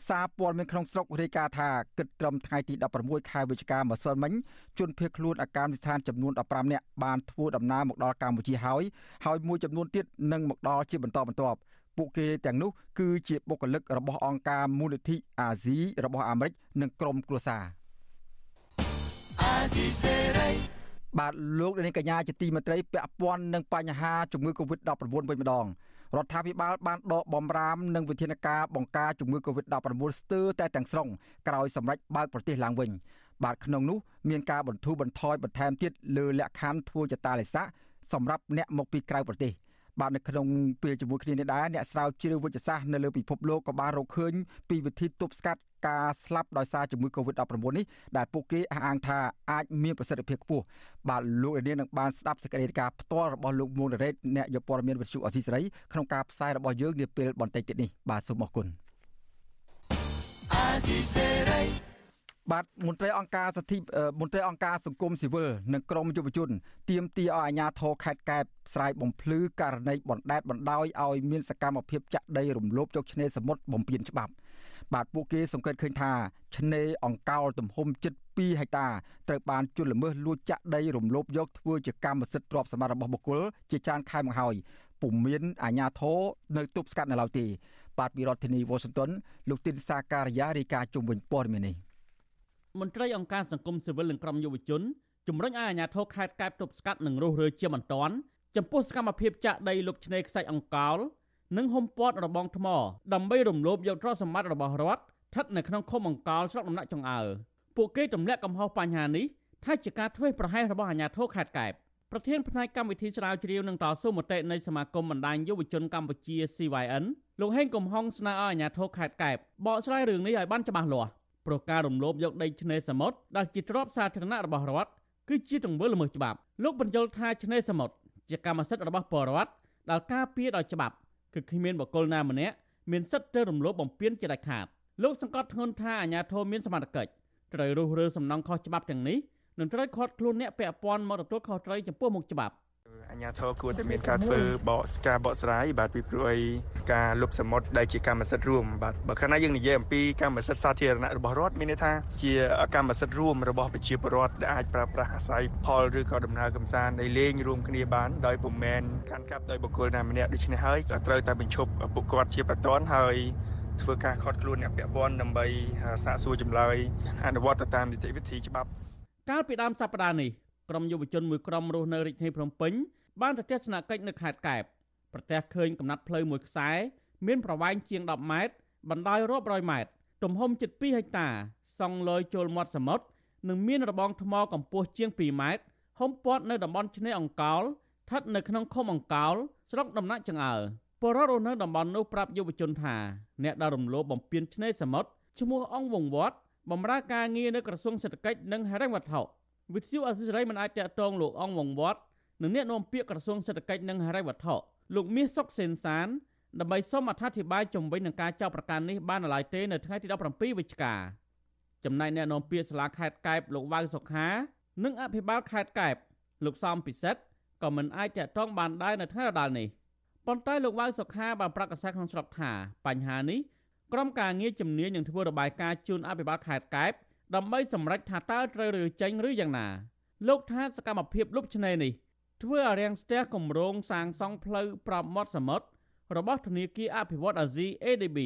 សារព័ត៌មានក្នុងស្រុករាយការណ៍ថាគិតត្រឹមថ្ងៃទី16ខែវិច្ឆិកាម្សិលមិញជនភៀសខ្លួនអាកាមស្ថានចំនួន15នាក់បានធ្វើដំណើរមកដល់កម្ពុជាហើយហើយមួយចំនួនទៀតនឹងមកដល់ជាបន្តបន្ទាប់ពួកគេទាំងនោះគឺជាបុគ្គលិករបស់អង្គការមូលនិធិអាស៊ីរបស់អាមេរិកនិងក្រុមគ្រួសារអាស៊ីសេរីបាទលោកនាងកញ្ញាជាទីមេត្រីពាក់ព័ន្ធនឹងបញ្ហាជំងឺ Covid-19 វិញម្ដង រដ្ឋាភិបាលបានដកបំរាមនិងវិធានការបង្ការជំងឺ Covid-19 ស្ទើរតែទាំងស្រុងក្រោយសម្រេចបើកប្រទេសឡើងវិញបាទក្នុងនោះមានការបន្ធូរបន្ថយបន្ថែមទៀតលើលក្ខខណ្ឌធ្វើចតាលិស័កសម្រាប់អ្នកមកពីក្រៅប្រទេស បាទនៅក្នុងពេលជាមួយគ្នានេះដែរអ្នកស្រាវជ្រាវវិទ្យាសាស្ត្រនៅលើពិភពលោកក៏បានរកឃើញពីវិធីទប់ស្កាត់ការស្លាប់ដោយសារជំងឺ Covid-19 នេះដែលពួកគេអះអាងថាអាចមានប្រសិទ្ធភាពខ្ពស់បាទលោករានីនឹងបានស្ដាប់សេចក្តីរាយការណ៍ផ្ទាល់របស់លោកមួងរ៉េតអ្នកយកព័ត៌មានវិទ្យុអសីសេរីក្នុងការផ្សាយរបស់យើងនាពេលបន្តិចទៀតនេះបាទសូមអរគុណអសីសេរី បាទមន្ត្រីអង្គការសិទ្ធិមន្ត្រីអង្គការសង្គមស៊ីវិលនិងក្រមយុវជនទាមទារឲ្យអាជ្ញាធរខេត្តកែបស្រាយបំភ្លឺករណីបណ្ដេតបណ្ដោយឲ្យមានសកម្មភាពចាក់ដីរំលោភយកឆ្នេរសមុទ្របំពេញច្បាប់ បាទពួកគេសង្កេតឃើញថាឆ្នេរអង្កោលទំហំជិត2ហិកតាត្រូវបានជន់ល្មើសលួចចាក់ដីរំលោភយកធ្វើជាកម្មសិទ្ធិទ្រព្យសម្បត្តិរបស់បុគ្គលជាច្រើនខែមកហើយពុំមានអាជ្ញាធរនៅទប់ស្កាត់នៅឡើយទេបាទពីរដ្ឋធានី Washington លោកទីនសាការីយ៉ារាយការណ៍ជុំវិញព័ត៌មាននេះ
មន្ត្រីអង្គការសង្គមស៊ីវិលនិងក្រុមយុវជនជំរុញឲ្យអាជ្ញាធរខេត្តកែបទប់ស្កាត់និងរុះរើជាបន្ទាន់ចំពោះសកម្មភាពចាក់ដីលុបឆ្នេរខ្សាច់អង្កោលនិងហុំព័ទ្ធរបងថ្មដើម្បីរំលោភយកទ្រព្យសម្បត្តិរបស់រដ្ឋស្ថិតនៅក្នុងឃុំអង្កោលស្រុកដំណាក់ចង្អើពួកគេទម្លាក់កំហុសបញ្ហានេះថាជាការធ្វេសប្រហែសរបស់អាជ្ញាធរខេត្តកែបប្រធានផ្នែកកម្មវិធីស្រាវជ្រាវនឹងតស៊ូមតិនៃសមាគមបណ្ដាញយុវជនកម្ពុជា CYN លោកហេងកំហុងស្នើឲ្យអាជ្ញាធរខេត្តកែបបកស្រាយរឿងនេះឲ្យបានច្បាស់លាស់ ព្រោះការរំលោភយកដីឆ្នេរសមុទ្រដែលជាទ្រព្យសាធារណៈរបស់រដ្ឋគឺជាទង្វើល្មើសច្បាប់លោកបញ្យល់ថាឆ្នេរសមុទ្រជាកម្មសិទ្ធិរបស់ពលរដ្ឋដែលការពារដោយច្បាប់គឺគ្មានបុគ្គលណាម្នាក់មានសិទ្ធិទៅរំលោភបំពានជាដាច់ខាតលោកសង្កត់ធ្ងន់ថាអាជ្ញាធរមានសមត្ថកិច្ចត្រូវរុះរើសំណង់ខុសច្បាប់ទាំងនេះនឹងត្រូវខាត់ខ្លួនអ្នកពាក់ព័ន្ធមកទទួលខុសត្រូវចំពោះមុខច្បាប់
អញ្ញាធរគួរតែមានការធ្វើបកស្ការបកស្រាយបាទពីព្រោះអីការលុបសមុទ្រដែលជាកម្មសិទ្ធិរួមបាទបើខណៈយើងនិយាយអំពីកម្មសិទ្ធិសាធារណៈរបស់រដ្ឋមានន័យថាជាកម្មសិទ្ធិរួមរបស់ប្រជាពលរដ្ឋដែលអាចប្រើប្រាស់អាស្រ័យផលឬក៏ដំណើរកំសាន្តនៃលេងរួមគ្នាបានដោយពុំមែនកាន់កាប់ដោយបុគ្គលណាម្នាក់ដូច្នេះហើយក៏ត្រូវតែបញ្ឈប់ពួកគាត់ជាបន្ទាន់ហើយធ្វើការខត់ខ្លួនអ្នកពាក់ព័ន្ធដើម្បីសាកសួរចម្លើយអនុវត្តតាមនីតិវិធីច្បាប់
កាលពីដើមសប្តាហ៍នេះ ក្រុមយុវជនមួយក្រុមរស់នៅរាជធានីភ្នំពេញបានទៅទស្សនកិច្ចនៅខេត្តកែបប្រទះឃើញកំណាត់ផ្លូវមួយខ្សែមានប្រវែងជាង10ម៉ែត្របណ្ដោយរាប់រយម៉ែត្រទំហំជិត2ហិកតាសង់លយចូលមាត់សមុទ្រនិងមានរបងថ្មកម្ពស់ជាង2ម៉ែត្រហុំព័ទ្ធនៅតំបន់ឆ្នេរអង្កោលស្ថិតនៅក្នុងឃុំអង្កោលស្រុកដំណាក់ចង្អើពលរដ្ឋរស់នៅតំបន់នោះប្រាប់យុវជនថាអ្នកដែលរំលោភបំពានឆ្នេរសមុទ្រឈ្មោះអង្គវងវត្តបម្រើការងារនៅក្រសួងសេដ្ឋកិច្ចនិងហិរញ្ញវត្ថុ វិទ្យុអសិរ័យមិនអាចតាក់ទងលោកអង្គវងវត្តនិងអ្នកនាំពាក្យក្រសួងសេដ្ឋកិច្ចនិងហិរញ្ញវត្ថុលោកមាសសុកសេនសានដើម្បីសូមអធិប្បាយជំវិញនឹងការចោទប្រកាន់នេះបាននៅឡើយទេនៅថ្ងៃទី17វិច្ឆិកាចំណែកអ្នកនាំពាក្យសាលាខេត្តកែបលោកវ៉ៅសុខានិងអភិបាលខេត្តកែបលោកសំពិសិដ្ឋក៏មិនអាចតាក់ទងបានដែរនៅថ្ងៃដដែលនេះប៉ុន្តែលោកវ៉ៅសុខាបានប្រកាសក្នុងស្រុកថាបញ្ហានេះក្រុមការងារជំនាញនឹងធ្វើរបាយការណ៍ជូនអភិបាលខេត្តកែប ដើម្បីសម្រេចថាតើត្រូវឬចេញឬយ៉ាងណា លោកថាសកម្មភាពលុបឆ្នេរនេះធ្វើឲ្យរាំងស្ទះគម្រោងសាងសង់ផ្លូវប្រមាត់សមុទ្ររបស់ធនាគារអភិវឌ្ឍអាស៊ី ADB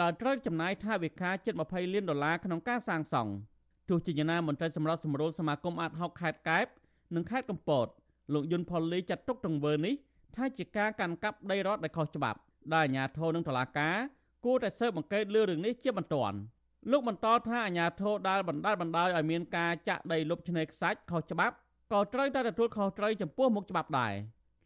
ដែលត្រូវចំណាយថវិកាជិត20លានដុល្លារក្នុងការសាងសង់ទោះជាយ៉ាងណាមន្ត្រីសម្រាប់សម្រួលសមាគមអាត60ខេត្តកែបនិងខេត្តកំពតលោកយុនផុលលីចាត់ទុកទង្វើនេះថាជាការកាន់កាប់ដីរដ្ឋដែលខុសច្បាប់ដែលអាជ្ញាធរនិងតុលាការគួរតែស៊ើបអង្កេតលើរឿងនេះជាបន្ទាន់ លោកបន្តថាអាជ្ញាធរដែលបណ្ដាលបណ្ដោយឲ្យមានការចាក់ដីលុបឆ្នេរខ្សាច់ខុសច្បាប់ក៏ត្រូវតែទទួលខុសត្រូវចំពោះមុខច្បាប់ដែរ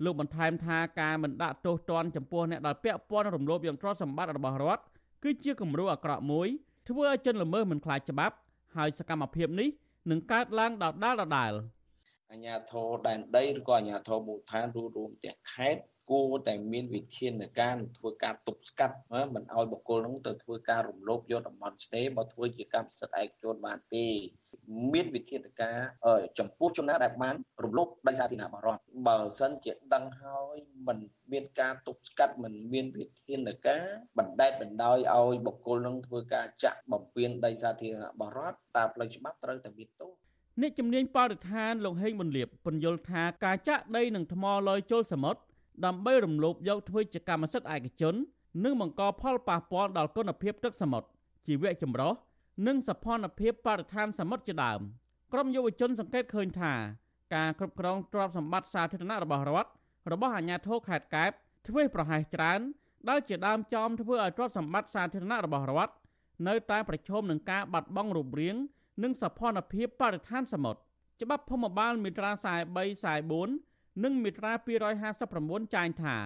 លោកបន្ថែមថាការមិនដាក់ទោសទណ្ឌចំពោះអ្នកដែលពាក់ព័ន្ធរំលោភយកទ្រព្យសម្បត្តិរបស់រដ្ឋគឺជាគំរូអាក្រក់មួយធ្វើឲ្យជនល្មើសមិនខ្លាចច្បាប់ហើយសកម្មភាពនេះនឹងកើតឡើងដដែលដដែល
អាញាធរដែនដីឬក៏អាញាធរមូលដ្ឋានរួមរួមទាំងខេត្ត គួរតែមានវិធានការធ្វើការទប់ស្កាត់មិនឲ្យបុគ្គលនោះទៅធ្វើការរំលោភយកតំបន់ស្ទេមកធ្វើជាកម្មសិទ្ធិឯកជនបានទេមានវិធានការចំពោះចំណាដែលបានរំលោភដីសាធារណៈរបស់រដ្ឋបើសិនជាដឹងហើយមិនមានការទប់ស្កាត់មិនមានវិធានការបណ្ដេតបណ្ដោយឲ្យបុគ្គលនឹងធ្វើការចាក់បំពេញដីសាធារណៈរបស់រដ្ឋតើផ្លូវច្បាប់ត្រូវតែមានទោស
អ្នកជំនាញបរិស្ថានលោកហេងមុនលៀបពន្យល់ថាការចាក់ដីនឹងថ្មលយចូលសមុទ្រ ដើម្បីរំលោភយកធ្វើជាកម្មសិទ្ធិឯកជន និងបង្កផលប៉ះពាល់ដល់គុណភាពទឹកសមុទ្រជីវៈចម្រុះនិងសភនភាពបរិស្ថានសមុទ្រជាដើមក្រមយុវជនសង្កេតឃើញថាការគ្រប់គ្រងទ្រព្យសម្បត្តិសាធារណៈរបស់រដ្ឋរបស់អាជ្ញាធរខេត្តកែបធ្វើប្រហែសច្រើនដែលជាដើមចំធ្វើឲ្យទ្រព្យសម្បត្តិសាធារណៈរបស់រដ្ឋនៅតែប្រឈមនឹងការបាត់បង់រូបរាង និងសភនភាពបរិស្ថានសមុទ្រច្បាប់ភូមិបាលមាត្រា43 44 និងមាត្រា259ចែងថា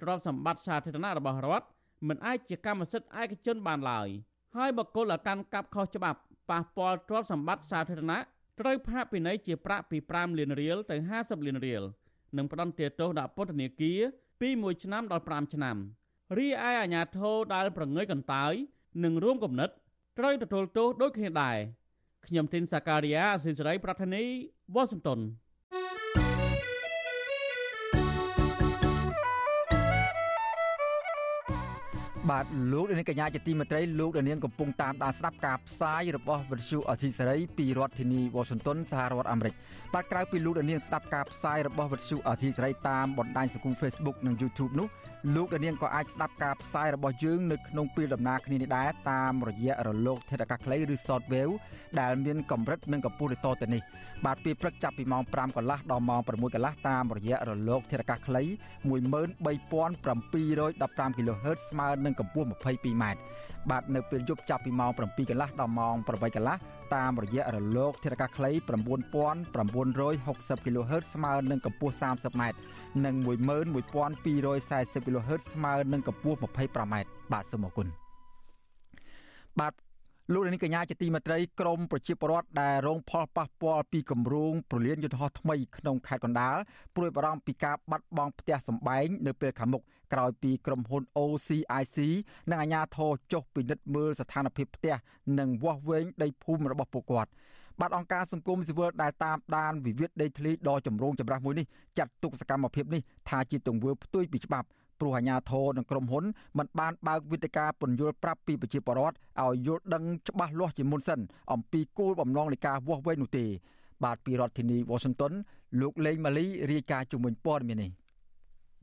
ទ្រព្យសម្បត្តិសាធារណៈរបស់រដ្ឋមិនអាចជាកម្មសិទ្ធិឯកជនបានឡើយ។ហើយបកគលឲ្យកាន់កាប់ខុសច្បាប់ប៉ះពាល់ទ្រព្យសម្បត្តិសាធារណៈត្រូវផាកពិន័យជាប្រាក់ពី5លានរៀលទៅ50លានរៀលនិងផ្តន្ទាទោសដាក់ពន្ធនាគារពី1ឆ្នាំដល់5ឆ្នាំរីឯអាជ្ញាធរដែលប្រងើយកន្តើយនិងរួមគំនិតត្រូវទទួលទោសដូចគ្នាដែរខ្ញុំទីនសាការីយ៉ាអសិលសេរីប្រធានីវ៉ាស៊ីនតោន
បាទលោកនាងកញ្ញាជាទីមេត្រីលោកនាងកំពុងតាមដានស្ដាប់ការផ្សាយរបស់វិទ្យុអសីសេរីពីរដ្ឋធានី Washington សហរដ្ឋអាមេរិកបាទក្រៅពីលោកនាងស្ដាប់ការផ្សាយរបស់វិទ្យុអសីសេរីតាមបណ្ដាញសង្គម Facebook និង YouTube នោះលោកនាងក៏អាចស្ដាប់ការផ្សាយរបស់យើងនៅក្នុងពេលដំណើរគ្នានេះដែរតាមរយៈរលកធាតុអាកាសខ្លីឬ Shortwave ដែលមានកម្រិតនិងកម្ពស់ដូចតទៅនេះ បាទពេលព្រឹកចាប់ពីម៉ោង5កន្លះដល់ម៉ោង6កន្លះតាមរយៈរលកធាតុអាកាសខ្លី13715 kHz ស្មើនឹងកម្ពស់ 22m បបាទនៅពេលយប់ចាប់ពីម៉ោង7កន្លះដល់ម៉ោង8កន្លះតាមរយៈរលកធារកាសខ្លី9960 kHz ស្មើនឹងកម្ពស់ 30m និង11240 kHz ស្មើនឹងកម្ពស់ 25m បាទសូមអរគុណបាទ លោកនាងកញ្ញាជាទីមេត្រីក្រមប្រជាពលរដ្ឋដែលរងផលប៉ះពាល់ពីគម្រោងប្រលានយន្តហោះថ្មីក្នុងខេត្តកណ្ដាលព្រួយបារម្ភពីការបាត់បង់ផ្ទះសម្បែងនៅពេលខាងមុខក្រោយពីក្រុមហ៊ុន OCIC និងអាជ្ញាធរចុះពិនិត្យមើលស្ថានភាពផ្ទះនិងវាស់វែងដីភូមិរបស់ពួកគាត់បាទអង្គការសង្គមស៊ីវិលដែលតាមដានវិវាទដីធ្លីដ៏ចម្រូងចម្រាសមួយនេះចាត់ទុកសកម្មភាពនេះថាជាទង្វើផ្ទុយពីច្បាប់ ព្រោះអាជ្ញាធរនិងក្រុមហ៊ុនមិនបានបើកវិធានការពន្យល់ប្រាប់ពីប្រជាពលរដ្ឋឲ្យយល់ដឹងច្បាស់លាស់ជាមុនសិនអំពីគោលបំណងនៃការវាស់វែងនោះទេ បាទពីរដ្ឋធានី Washington លោកលេងម៉ាលីរាយការណ៍ជំនួយព័ត៌មាននេះ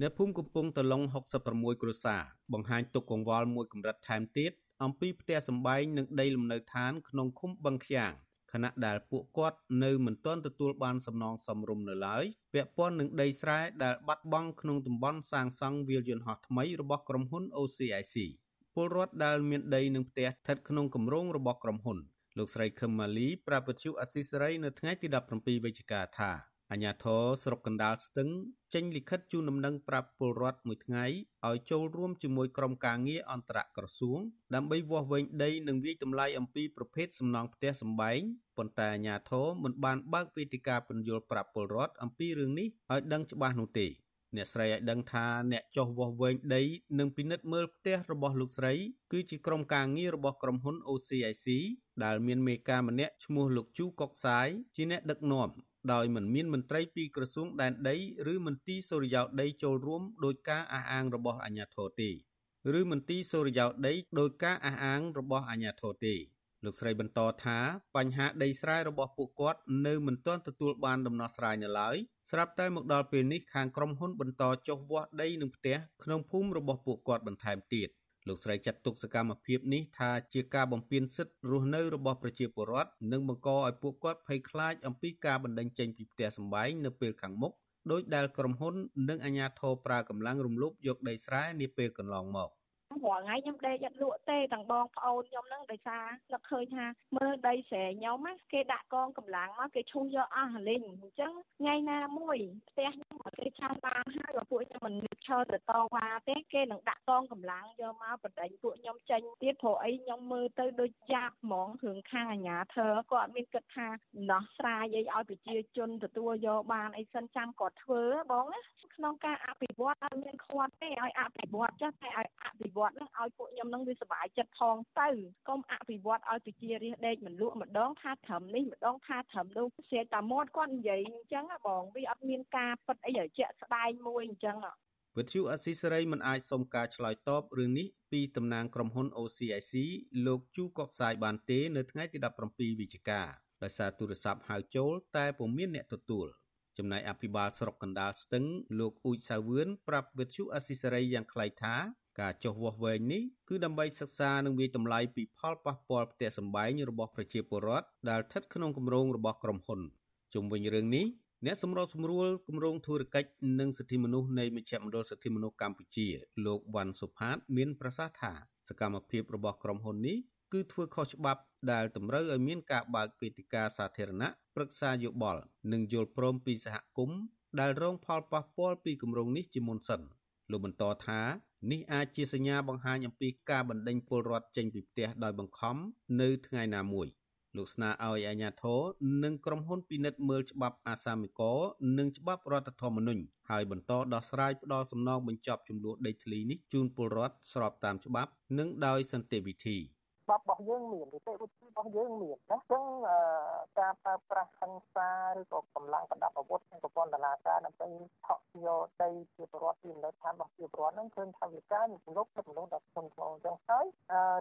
អ្នកភូមិកំពង់តឡុង66គ្រួសារបង្ហាញទុកកង្វល់មួយកម្រិតថែមទៀតអំពីផ្ទះសម្បែងនិងដីលំនៅឋានក្នុងឃុំបឹងខ្យាង ខណៈដែលពួកគាត់នៅមិនទាន់ទទួលបានសំណងសមរម្យនៅឡើយពាក់ព័ន្ធនឹងដីស្រែដែលបាត់បង់ក្នុងតំបន់សាងសង់វាលយន្តហោះថ្មីរបស់ក្រុមហ៊ុន OCIC ពលរដ្ឋដែលមានដីនិងផ្ទះស្ថិតក្នុងគម្រោងរបស់ក្រុមហ៊ុនលោកស្រីខឹមម៉ាលីប្រាប់វិទ្យុអស៊ីសេរីនៅថ្ងៃទី17វិច្ឆិកាថា អាញាធរស្រុកកណ្ដាលស្ទឹងចេញលិខិតជូនដំណឹងប្រាប់ពលរដ្ឋមួយថ្ងៃឲ្យចូលរួមជាមួយក្រុមការងារអន្តរក្រសួងដើម្បីវាស់វែងដីនិងវិយតម្លៃអំពីប្រភេទសំណង់ផ្ទះសម្បែងប៉ុន្តែអាញាធរមិនបានបើកវេទិកាពន្យល់ប្រាប់ពលរដ្ឋអំពីរឿងនេះឲ្យដឹងច្បាស់នោះទេ អ្នកស្រីឲ្យដឹងថាអ្នកចុះវាស់វែងដីនិងពិនិត្យមើលផ្ទះរបស់លោកស្រី គឺជាក្រុមការងាររបស់ក្រុមហ៊ុន OCIC ដែលមានមេការម្នាក់ឈ្មោះលោកជូកុកសាយជាអ្នកដឹកនាំដោយមិនមានមន្ត្រីពីក្រសួងដែនដីឬមន្ទីរសុរិយោដីចូលរួមដោយការអះអាងរបស់អាជ្ញាធរទេឬមន្ទីរសុរិយោដីដោយការអះអាងរបស់អាជ្ញាធរទេលោកស្រីបន្តថាបញ្ហាដីស្រែរបស់ពួកគាត់នៅមិនទាន់ទទួលបានដំណោះស្រាយនៅឡើយ ស្រាប់តែមកដល់ពេលនេះខាងក្រុមហ៊ុនបន្តចុះវាស់ដីនឹងផ្ទះក្នុងភូមិរបស់ពួកគាត់បន្ថែមទៀតលោកស្រីចាត់ទុកសកម្មភាពនេះថាជាការបំពានសិទ្ធិរស់នៅរបស់ប្រជាពលរដ្ឋនិងបង្កឲ្យពួកគាត់ភ័យខ្លាចអំពីការបណ្តេញចេញពីផ្ទះសម្បែងនៅពេលខាងមុខដោយដែលក្រុមហ៊ុននិងអាជ្ញាធរប្រើកម្លាំងរំលោភយកដីស្រែនាពេលកន្លងមក
រាល់ថ្ងៃខ្ញុំដេកអត់លក់ទេទាំងបងប្អូនខ្ញុំហ្នឹងដោយសារនឹកឃើញថាមើលដីស្រែខ្ញុំណាគេដាក់កងកម្លាំងមកគេឈូសយកអស់លីងអញ្ចឹងថ្ងៃណាមួយផ្ទះខ្ញុំគេឆានបានហើយបើពួកខ្ញុំមិនឈរទៅតវ៉ាទេគេនឹងដាក់កងកម្លាំងយកមកបដិញពួកខ្ញុំចេញទៀតព្រោះអីខ្ញុំមើលទៅដូចយ៉ាប់ហ្មងរឿងខាងអាញាធរគាត់មានគិតថាដោះស្រាយអីឲ្យប្រជាជនទទួលយកបានអីសិនចាំគាត់ធ្វើបងណាក្នុងការអភិវឌ្ឍឲ្យមានខ្វាត់ទេឲ្យអភិវឌ្ឍចាស់តែឲ្យអភិវឌ្ឍហ្នឹងឲ្យពួកខ្ញុំហ្នឹងវាសុបាយចិត្តផងទៅកុំអភិវឌ្ឍឲ្យប្រជារាស្ត្រដេកមិនលក់ម្ដងថាត្រឹមនេះម្ដងថាត្រឹមនោះស្រាតែមាត់គាត់និយាយអញ្ចឹងបងវាអត់មានការពិតអីឲ្យជាក់ស្ដែងមួយអញ្ចឹង
វិទ្យុអស៊ីសេរីមិនអាចសុំការឆ្លើយតបរឿងនេះពីតំណាងក្រុមហ៊ុន OCIC លោកជូកុកសាយបានទេនៅថ្ងៃទី17វិច្ឆិកាដោយសារទូរស័ព្ទហៅចូលតែពុំមានអ្នកទទួលចំណែកអភិបាលស្រុកកណ្ដាលស្ទឹងលោកអ៊ូចសាវឿនប្រាប់វិទ្យុអស៊ីសេរីយ៉ាងខ្លីថា ការចុះវាស់វែងនេះគឺដើម្បីសិក្សានិងវិយតម្លៃពីផលប៉ះពាល់ផ្ទះសម្បែងរបស់ប្រជាពលរដ្ឋដែលស្ថិតក្នុងគម្រោងរបស់ក្រុមហ៊ុនជុំវិញរឿងនេះអ្នកសម្របសម្រួលគម្រោងធុរកិច្ចនិងសិទ្ធិមនុស្សនៃមជ្ឈមណ្ឌលសិទ្ធិមនុស្សកម្ពុជា លោកវ៉ាន់សុផាត មានប្រសាសន៍ថាសកម្មភាពរបស់ក្រុមហ៊ុននេះគឺធ្វើខុសច្បាប់ដែលតម្រូវឲ្យមានការបើកវេទិកាសាធារណៈប្រឹក្សាយោបល់និងយល់ព្រមពីសហគមន៍ដែលរងផលប៉ះពាល់ពីគម្រោងនេះជាមុនសិនលោកបន្តថា នេះអាចជាសញ្ញាបង្ហាញអំពីការបណ្ដេញពលរដ្ឋចេញពីផ្ទះដោយបង្ខំនៅថ្ងៃណាមួយលោកស្នើឲ្យអាជ្ញាធរនិងក្រុមហ៊ុនពិនិត្យមើលច្បាប់អាសាមិកនិងច្បាប់រដ្ឋធម្មនុញ្ញហើយបន្តដោះស្រាយផ្ដាល់សំណងបញ្ចប់ចំនួនដីធ្លីនេះជូនពលរដ្ឋស្របតាមច្បាប់ និងដោយសន្តិវិធី។
ច្បាប់របស់យើងមាននីតិវិធីរបស់យើងមានណាអញ្ចឹងការប្រើប្រាស់ហិង្សាឬក៏កម្លាំងប្រដាប់អាវុធនិងប្រព័ន្ធតឡាការដើម្បីថក់យកដីជាប្រវត្តិពីនៅឋានរបស់ជាប្រវត្តិហ្នឹងឃើញថាវាការមានលុបទៅលុបដល់ធនធ្ងរអញ្ចឹងហើយ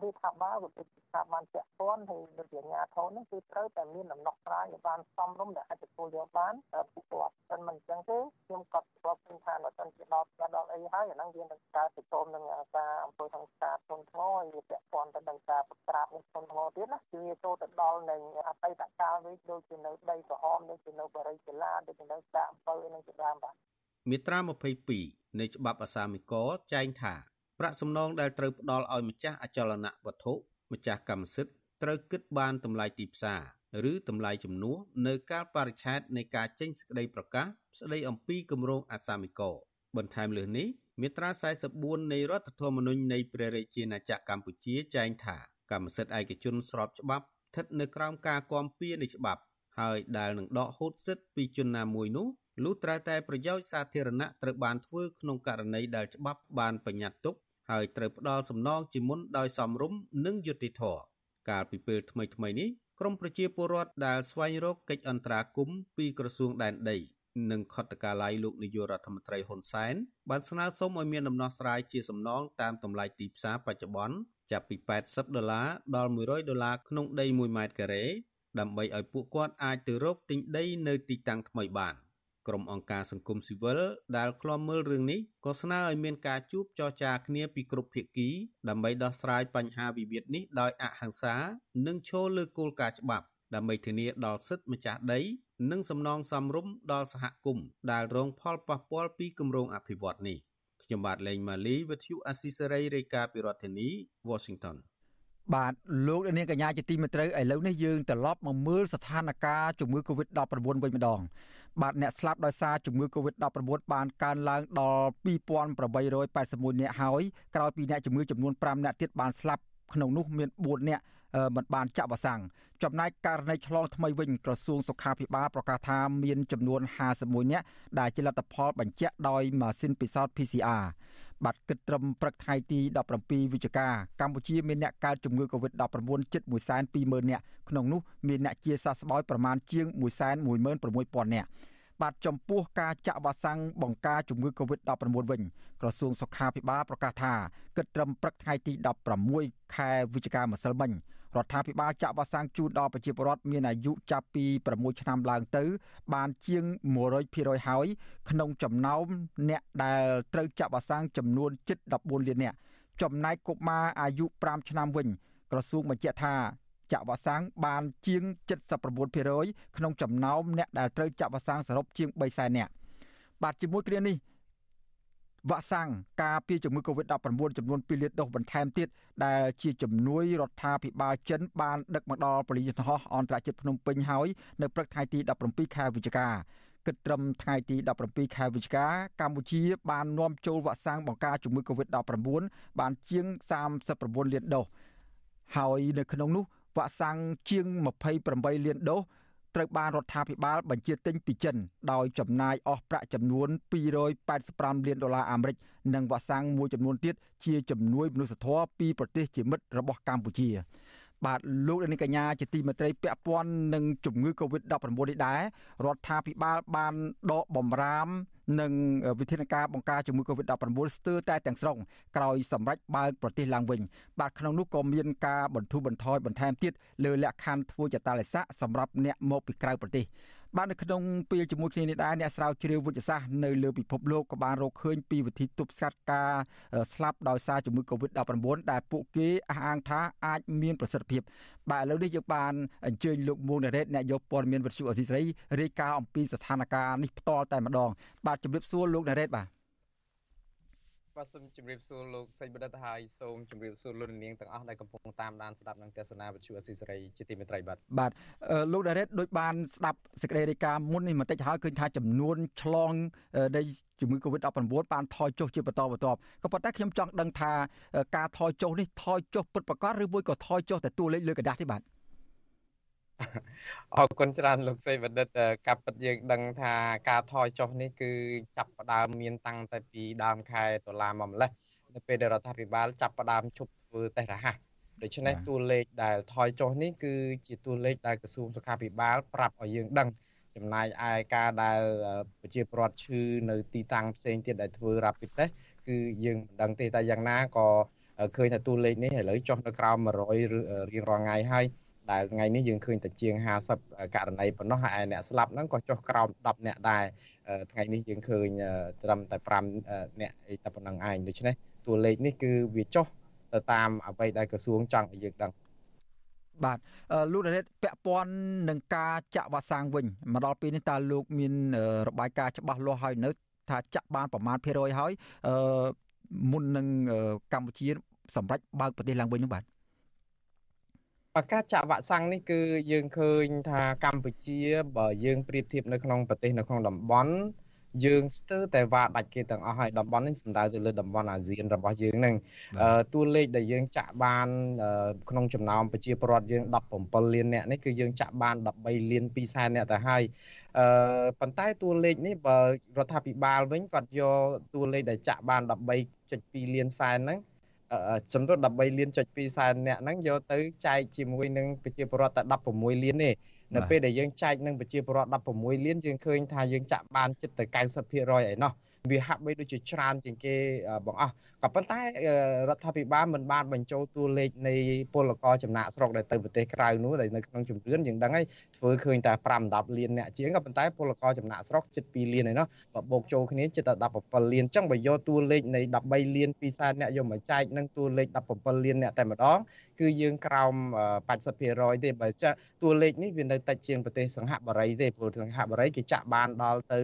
រាជរដ្ឋាភិបាលក៏ដូចជាស្ថាប័នពាក់ព័ន្ធហើយដូចជាអាជ្ញាធរហ្នឹងគឺត្រូវតែមានដំណោះស្រាយឲ្យបានសមរម្យដែលអាចទទួលយកបានពួកគាត់មិនមិនអញ្ចឹងទេខ្ញុំក៏ស្គាល់ឃើញថានៅតែជាដល់ដល់អីហើយអាហ្នឹងវានឹងការទៅចូលនឹងការអំពើហិង្សាធនធ្ងរហើយវាពាក់ព័ន្ធទៅនឹងការក្រាបនឹងធនធ្ងរទៀតណាគឺវាចូលទៅដល់នឹងអតីតកាលវិញដូចជានៅដីក្រហមដូចជានៅបរិយាកលាដូចជានៅដាក់អំពើនឹងជាដើមបាទ
មាត្រា22នៃច្បាប់អសាមិកចែងថាប្រាក់សំណងដែលត្រូវផ្ដល់ឲ្យម្ចាស់អចលនវត្ថុម្ចាស់កម្មសិទ្ធិត្រូវគិតបានតម្លៃទីផ្សារឬតម្លៃជំនួសនៅកាលបរិច្ឆេទនៃការចេញសេចក្តីប្រកាសស្តីអំពីគម្រោងអាសាមិកបន្ថែមលើសនេះមាត្រា44នៃរដ្ឋធម្មនុញ្ញនៃព្រះរាជាណាចក្រកម្ពុជាចែងថា កម្មសិទ្ធិឯកជនស្របច្បាប់ស្ថិតនៅក្រោមការគាំពៀនៃច្បាប់ហើយដែលនឹងដកហូតសិទ្ធិពីជនណាមួយនោះលុះត្រាតែប្រយោជន៍សាធារណៈត្រូវបានធ្វើក្នុងករណីដែលច្បាប់បានបញ្ញត្តិទុកហើយត្រូវផ្ដល់សំណងជាមុនដោយសមរម្យនិងយុត្តិធម៌កាលពីពេលថ្មីៗនេះក្រមប្រជាពលរដ្ឋដែលស្វែងរកកិច្ចអន្តរាគមន៍ពីក្រសួងដែនដី និងខុទ្ទកាល័យលោកនាយករដ្ឋមន្ត្រីហ៊ុនសែនបានស្នើសុំឲ្យមានដំណោះស្រាយជាសំណងតាមតម្លៃទីផ្សារបច្ចុប្បន្នចាប់ពី80ដុល្លារដល់100ដុល្លារក្នុងដី1ម៉ែត្រការ៉េដើម្បីឲ្យពួកគាត់អាចទៅរកទិញដីនៅទីតាំងថ្មីបាន។ក្រុមអង្គការសង្គមស៊ីវិលដែលឃ្លាំមើលរឿងនេះក៏ស្នើឲ្យមានការជួបចរចាគ្នាពីគ្រប់ភាគីដើម្បីដោះស្រាយបញ្ហាវិវាទនេះដោយអហិង្សា និងឈលលើគោលការណ៍ច្បាប់ដើម្បីធានាដល់សិទ្ធិម្ចាស់ដី និងសំណងសមរម្យដល់សហគមន៍ដែលរងផលប៉ះពាល់ពីគម្រោងអភិវឌ្ឍនេះខ្ញុំបាទលេងម៉ាលីវិទ្យុអស៊ីសេរីរាយការណ៍ពីរដ្ឋធានី Washington
បាទលោកនាងកញ្ញាជាទីមេត្រីឥឡូវនេះយើងត្រឡប់មកមើលស្ថានភាពជំងឺ Covid-19 វិញម្ដង បាទអ្នកស្លាប់ដោយសារជំងឺ Covid-19 បានកើនឡើងដល់2881នាក់ហើយក្រោយពីអ្នកជំងឺចំនួន5នាក់ទៀតបានស្លាប់ក្នុងនោះមាន4នាក់ មិនបានចាក់វ៉ាក់សាំងចំណែកករណីឆ្លងថ្មីវិញក្រសួងសុខាភិបាលប្រកាសថាមានចំនួន51នាក់ដែលជាលទ្ធផលបញ្ជាក់ដោយម៉ាស៊ីនពិសោធន៍ PCR បាទគិតត្រឹមព្រឹកថ្ងៃទី17វិច្ឆិកាកម្ពុជាមានអ្នកកើតជំងឺ Covid-19 ជិត120,000នាក់ក្នុងនោះមានអ្នកជាសះស្បើយប្រមាណជាង116,000នាក់បាទចំពោះការចាក់វ៉ាក់សាំងបង្ការជំងឺ Covid-19 វិញក្រសួងសុខាភិបាលប្រកាសថាគិតត្រឹមព្រឹកថ្ងៃទី16ខែវិច្ឆិកាម្សិលមិញ រដ្ឋាភិបាលចាក់វ៉ាក់សាំងជូនដល់ប្រជាពលរដ្ឋមានអាយុចាប់ពី6ឆ្នាំឡើងទៅ បានជាង100%ហើយក្នុងចំណោមអ្នកដែលត្រូវចាក់វ៉ាក់សាំងចំនួនជិត14លាននាក់ចំណែកកុមារអាយុ5ឆ្នាំវិញ ក្រសួងបញ្ជាក់ថាចាក់វ៉ាក់សាំងបានជាង79%ក្នុងចំណោមអ្នកដែលត្រូវចាក់វ៉ាក់សាំងសរុបជាង3សែននាក់បាទជាមួយគ្នានេះ វ៉ាក់សាំងការពារជំងឺ Covid-19 ចំនួន2លានដូសបន្ថែមទៀតដែលជាជំនួយរដ្ឋាភិបាលចិនបានដឹកមកដល់ពលិយន្តហោះអន្តរជាតិភ្នំពេញហើយនៅព្រឹកថ្ងៃទី17ខែវិច្ឆិកាគិតត្រឹមថ្ងៃទី17ខែវិច្ឆិកាកម្ពុជាបាននាំចូលវ៉ាក់សាំងបង្ការជំងឺ Covid-19 បានជាង39លានដូសហើយនៅក្នុងនោះវ៉ាក់សាំងជាង28លានដូស ត្រូវបានរដ្ឋាភិបាលបញ្ជាទិញពីចិនដោយចំណាយអស់ប្រាក់ចំនួន285លានដុល្លារអាមេរិកនិងវ៉ាក់សាំងមួយចំនួនទៀតជាជំនួយមនុស្សធម៌ពីប្រទេសជាមិត្តរបស់កម្ពុជា បាទលោកនាងកញ្ញាជាទីមេត្រីពាក់ព័ន្ធនឹងជំងឺ Covid-19 នេះដែររដ្ឋាភិបាលបានដកបំរាមនិងវិធានការបង្ការជំងឺ Covid-19 ស្ទើរតែទាំងស្រុងក្រោយសម្រេចបើកប្រទេសឡើងវិញបាទក្នុងនោះក៏មានការបន្ធូរបន្ថយបន្ថែមទៀតលើលក្ខខណ្ឌធ្វើចតាឡេស័កសម្រាប់អ្នកមកពីក្រៅប្រទេស បាទនៅក្នុងពេលជាមួយគ្នានេះដែរអ្នកស្រាវជ្រាវវិទ្យាសាស្ត្រនៅលើពិភពលោកក៏បានរកឃើញពីវិធីទប់ស្កាត់ការស្លាប់ដោយសារជំងឺ Covid-19 ដែលពួកគេអះអាងថាអាចមានប្រសិទ្ធភាព បាទឥឡូវនេះយើងបានអញ្ជើញលោកមួងណារ៉េតអ្នកយកព័ត៌មានវិទ្យុអសីស្រីរាយការណ៍អំពីស្ថានភាពនេះផ្ទាល់តែម្ដងបាទជម្រាបសួរលោកណារ៉េតបាទ
បាទសូមជម្រាបសួរលោកសេចបណ្ឌិតហើយសូមជម្រាបសួរលោកនាងទាំងអស់ដែលកំពុងតាមដានស្ដាប់និងទស្សនាវិទ្យុអស៊ីសេរីជាទីមេត្រីបាទ
បាទលោកដារ៉េតដូចបានស្ដាប់សេចក្តីរាយការណ៍មុននេះបន្តិចហើយឃើញថាចំនួនឆ្លងនៃជំងឺ Covid-19 បានថយចុះជាបន្តបន្ទាប់ក៏ប៉ុន្តែខ្ញុំចង់ដឹងថាការថយចុះនេះថយចុះពិតប្រាកដឬមួយក៏ថយចុះតែតួលេខលើกระดาษទេបាទ
អរគុណច្រើនលោកសេបណ្ឌិតកាប់ពិតយើងដឹងថាការថយចុះនេះគឺចាប់ផ្ដើមមានតាំងតែពីដើមខែតុលាមកម្លេះនៅពេលដែលរដ្ឋាភិបាលចាប់ផ្ដើមជប់ធ្វើតេស្តរហ័សដូច្នេះតួលេខដែលថយចុះនេះគឺជាតួលេខដែលក្រសួងសុខាភិបាលប្រាប់ឲ្យយើងដឹងចំណាយឯការដែលប្រជាពលរដ្ឋឈឺនៅទីតាំងផ្សេងទៀតដែលធ្វើ rapid test គឺយើងមិនដឹងទេតែយ៉ាងណាក៏ឃើញថាតួលេខនេះឥឡូវចុះនៅក្រោម100រៀងរាល់ថ្ងៃហើយ ដែលថ្ងៃនេះយើងឃើញតែជាង50ករណីប៉ុណ្ណោះហើយអ្នកស្លាប់ហ្នឹងក៏ចុះក្រោម10អ្នកដែរថ្ងៃនេះយើងឃើញត្រឹមតែ5អ្នកអីតែប៉ុណ្្នឹងឯងដូច្នេះតួលេខនេះគឺវាចុះទៅតាមអ្វីដែលក្រសួងចង់ឲ្យយើងដឹង
បាទលោកដារ៉េតពាក់ព័ន្ធនឹងការចាក់វ៉ាក់សាំងវិញមកដល់ពេលនេះតើលោកមានរបាយការណ៍ច្បាស់លាស់ហើយនៅ ថាចាក់បានប្រមាណភាគរយហើយអឺមុននឹងកម្ពុជាសម្រាប់បើកប្រទេសឡើងវិញនោះបាទ
ការចាក់វ៉ាក់សាំងនេះគឺយើងឃើញថាកម្ពុជាបើយើងប្រៀបធៀបនៅក្នុងប្រទេសនៅក្នុងតំបន់យើងស្ទើរតែវ៉ាដាច់គេទាំងអស់ហើយតំបន់នេះសំដៅទៅលើតំបន់អាស៊ានរបស់យើងហ្នឹងតួលេខដែលយើងចាក់បានក្នុងចំណោមប្រជាពលរដ្ឋយើង17លានអ្នកនេះគឺយើងចាក់បាន13លាន2សែនអ្នកទៅហើយអឺប៉ុន្តែតួលេខនេះបើរដ្ឋាភិបាលវិញគាត់យកតួលេខដែលចាក់បាន13.2លានសែនហ្នឹង ចំនួន13លានចុច2សែនអ្នកហ្នឹងយកទៅចែកជាមួយនឹងប្រជាពលរដ្ឋតែ16លានទេនៅពេលដែលយើងចែកនឹងប្រជាពលរដ្ឋ16លានយើងឃើញថាយើងចាក់បានជិតទៅ90%ឯណោះ វាហាក់បីដូចជាច្រើនជាងគេបងអស់ក៏ប៉ុន្តែរដ្ឋាភិបាលមិនបានបញ្ចូលតួលេខនៃពលករចំណាក់ស្រុកដែលទៅប្រទេសក្រៅនោះដែលនៅក្នុងជំរឿនយើងដឹងហើយធ្វើឃើញតែ5 10លានអ្នកជាងក៏ប៉ុន្តែពលករចំណាក់ស្រុកជិត2លានឯណោះបើបូកចូលគ្នាជិតតែ17លានអញ្ចឹងបើយកតួលេខនៃ13លាន2សែនអ្នកយកមកចែកនឹងតួលេខ17លានអ្នកតែម្ដង គឺយើងក្រោម80%ទេបើចាតួលេខនេះវានៅតិចជាងប្រទេសសង្ហបុរីទេព្រោះសង្ហបុរីគេចាក់បានដល់ទៅ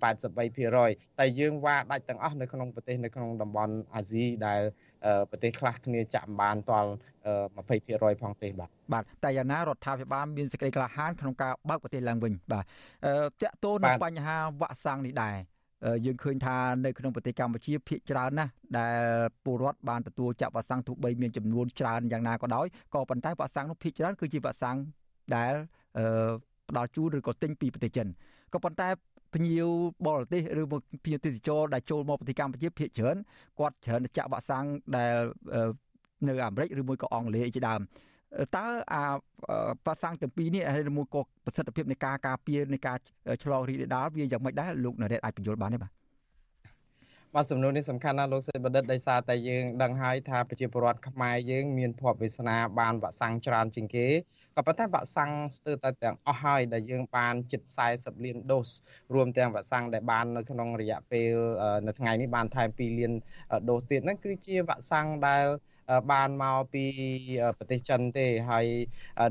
83%តែយើងវ៉ាដាច់ទាំងអស់នៅក្នុងប្រទេសនៅក្នុងតំបន់អាស៊ីដែលប្រទេសខ្លះគ្នាចាក់បានតល់20%ផងទេបាទ
បាទតែយ៉ាងណារដ្ឋាភិបាលមានសេចក្តីក្លាហានក្នុងការបើកប្រទេសឡើងវិញបាទតកតូននឹងបញ្ហាវ៉ាក់សាំងនេះដែរ យើងឃើញថានៅក្នុងប្រទេសកម្ពុជាភាគច្រើនណាស់ដែលពលរដ្ឋបានទទួលចាក់វ៉ាក់សាំងទោះបីមានចំនួនច្រើនយ៉ាងណាក៏ដោយក៏ប៉ុន្តែវ៉ាក់សាំងនោះភាគច្រើនគឺជាវ៉ាក់សាំងដែលផ្ដល់ជូនឬក៏ទិញពីប្រទេសចិនក៏ប៉ុន្តែភ្ញៀវបរទេសឬមកភ្ញៀវទេសចរដែលចូលមកប្រទេសកម្ពុជាភាគច្រើនគាត់ច្រើនចាក់វ៉ាក់សាំងដែលនៅអាមេរិកឬមួយក៏អង់គ្លេសជាដើម តើអាវ៉ាក់សាំងទាំងពីរនេះហើយមួយក៏ប្រសិទ្ធភាពនៃការការពារនៃការឆ្លងរីករាលដាលវាយ៉ាងម៉េចដែរលោកនរ៉េតអាចបញ្យល់បានទេបាទ
បាទសំណួរនេះសំខាន់ណាស់លោកសេបណ្ឌិតដោយសារតែយើងដឹងហើយថាប្រជាពលរដ្ឋខ្មែរយើងមានភ័ព្វវាសនាបានវ៉ាក់សាំងច្រើនជាងគេក៏ប៉ុន្តែវ៉ាក់សាំងស្ទើរតែទាំងអស់ហើយដែលយើងបានជិត40លានដូសរួមទាំងវ៉ាក់សាំងដែលបាននៅក្នុងរយៈពេលនៅថ្ងៃនេះបានថែម2លានដូសទៀតហ្នឹងគឺជាវ៉ាក់សាំងដែល បានមកពីប្រទេសចិនទេហើយ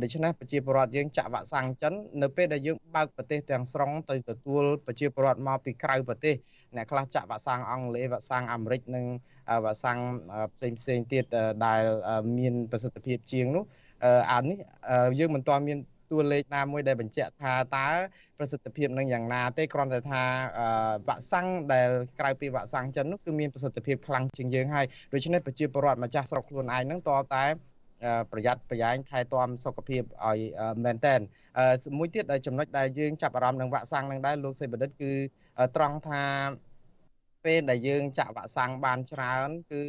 ដូច្នេះប្រជាពលរដ្ឋយើងចាក់វ៉ាក់សាំងចិននៅពេលដែលយើងបើកប្រទេសទាំងស្រុងទៅទទួលប្រជាពលរដ្ឋមកពីក្រៅប្រទេសអ្នកខ្លះចាក់វ៉ាក់សាំងអង់គ្លេសវ៉ាក់សាំងអាមេរិកនិងវ៉ាក់សាំងផ្សេងផ្សេងទៀតដែលមានប្រសិទ្ធភាពជាងនោះអានេះយើងមិនទាន់មាន តួលេខណាមួយដែលបញ្ជាក់ថាតើប្រសិទ្ធភាពនឹងយ៉ាងណាទេគ្រាន់តែថាវ៉ាក់សាំងដែលក្រៅពីវ៉ាក់សាំងចិននោះគឺមានប្រសិទ្ធភាពខ្លាំងជាងយើងហើយដូច្នេះប្រជាពលរដ្ឋម្ចាស់ស្រុកខ្លួនឯងនឹងតតែប្រយ័ត្នប្រយែងថែទាំសុខភាពឲ្យមែនតែនមួយទៀតចំណុចដែលយើងចាប់អារម្មណ៍នឹងវ៉ាក់សាំងនឹងដែរលោកសេបណ្ឌិតគឺត្រង់ថា ពេលដែលយើងចាក់វ៉ាក់សាំងបានច្រើន គឺ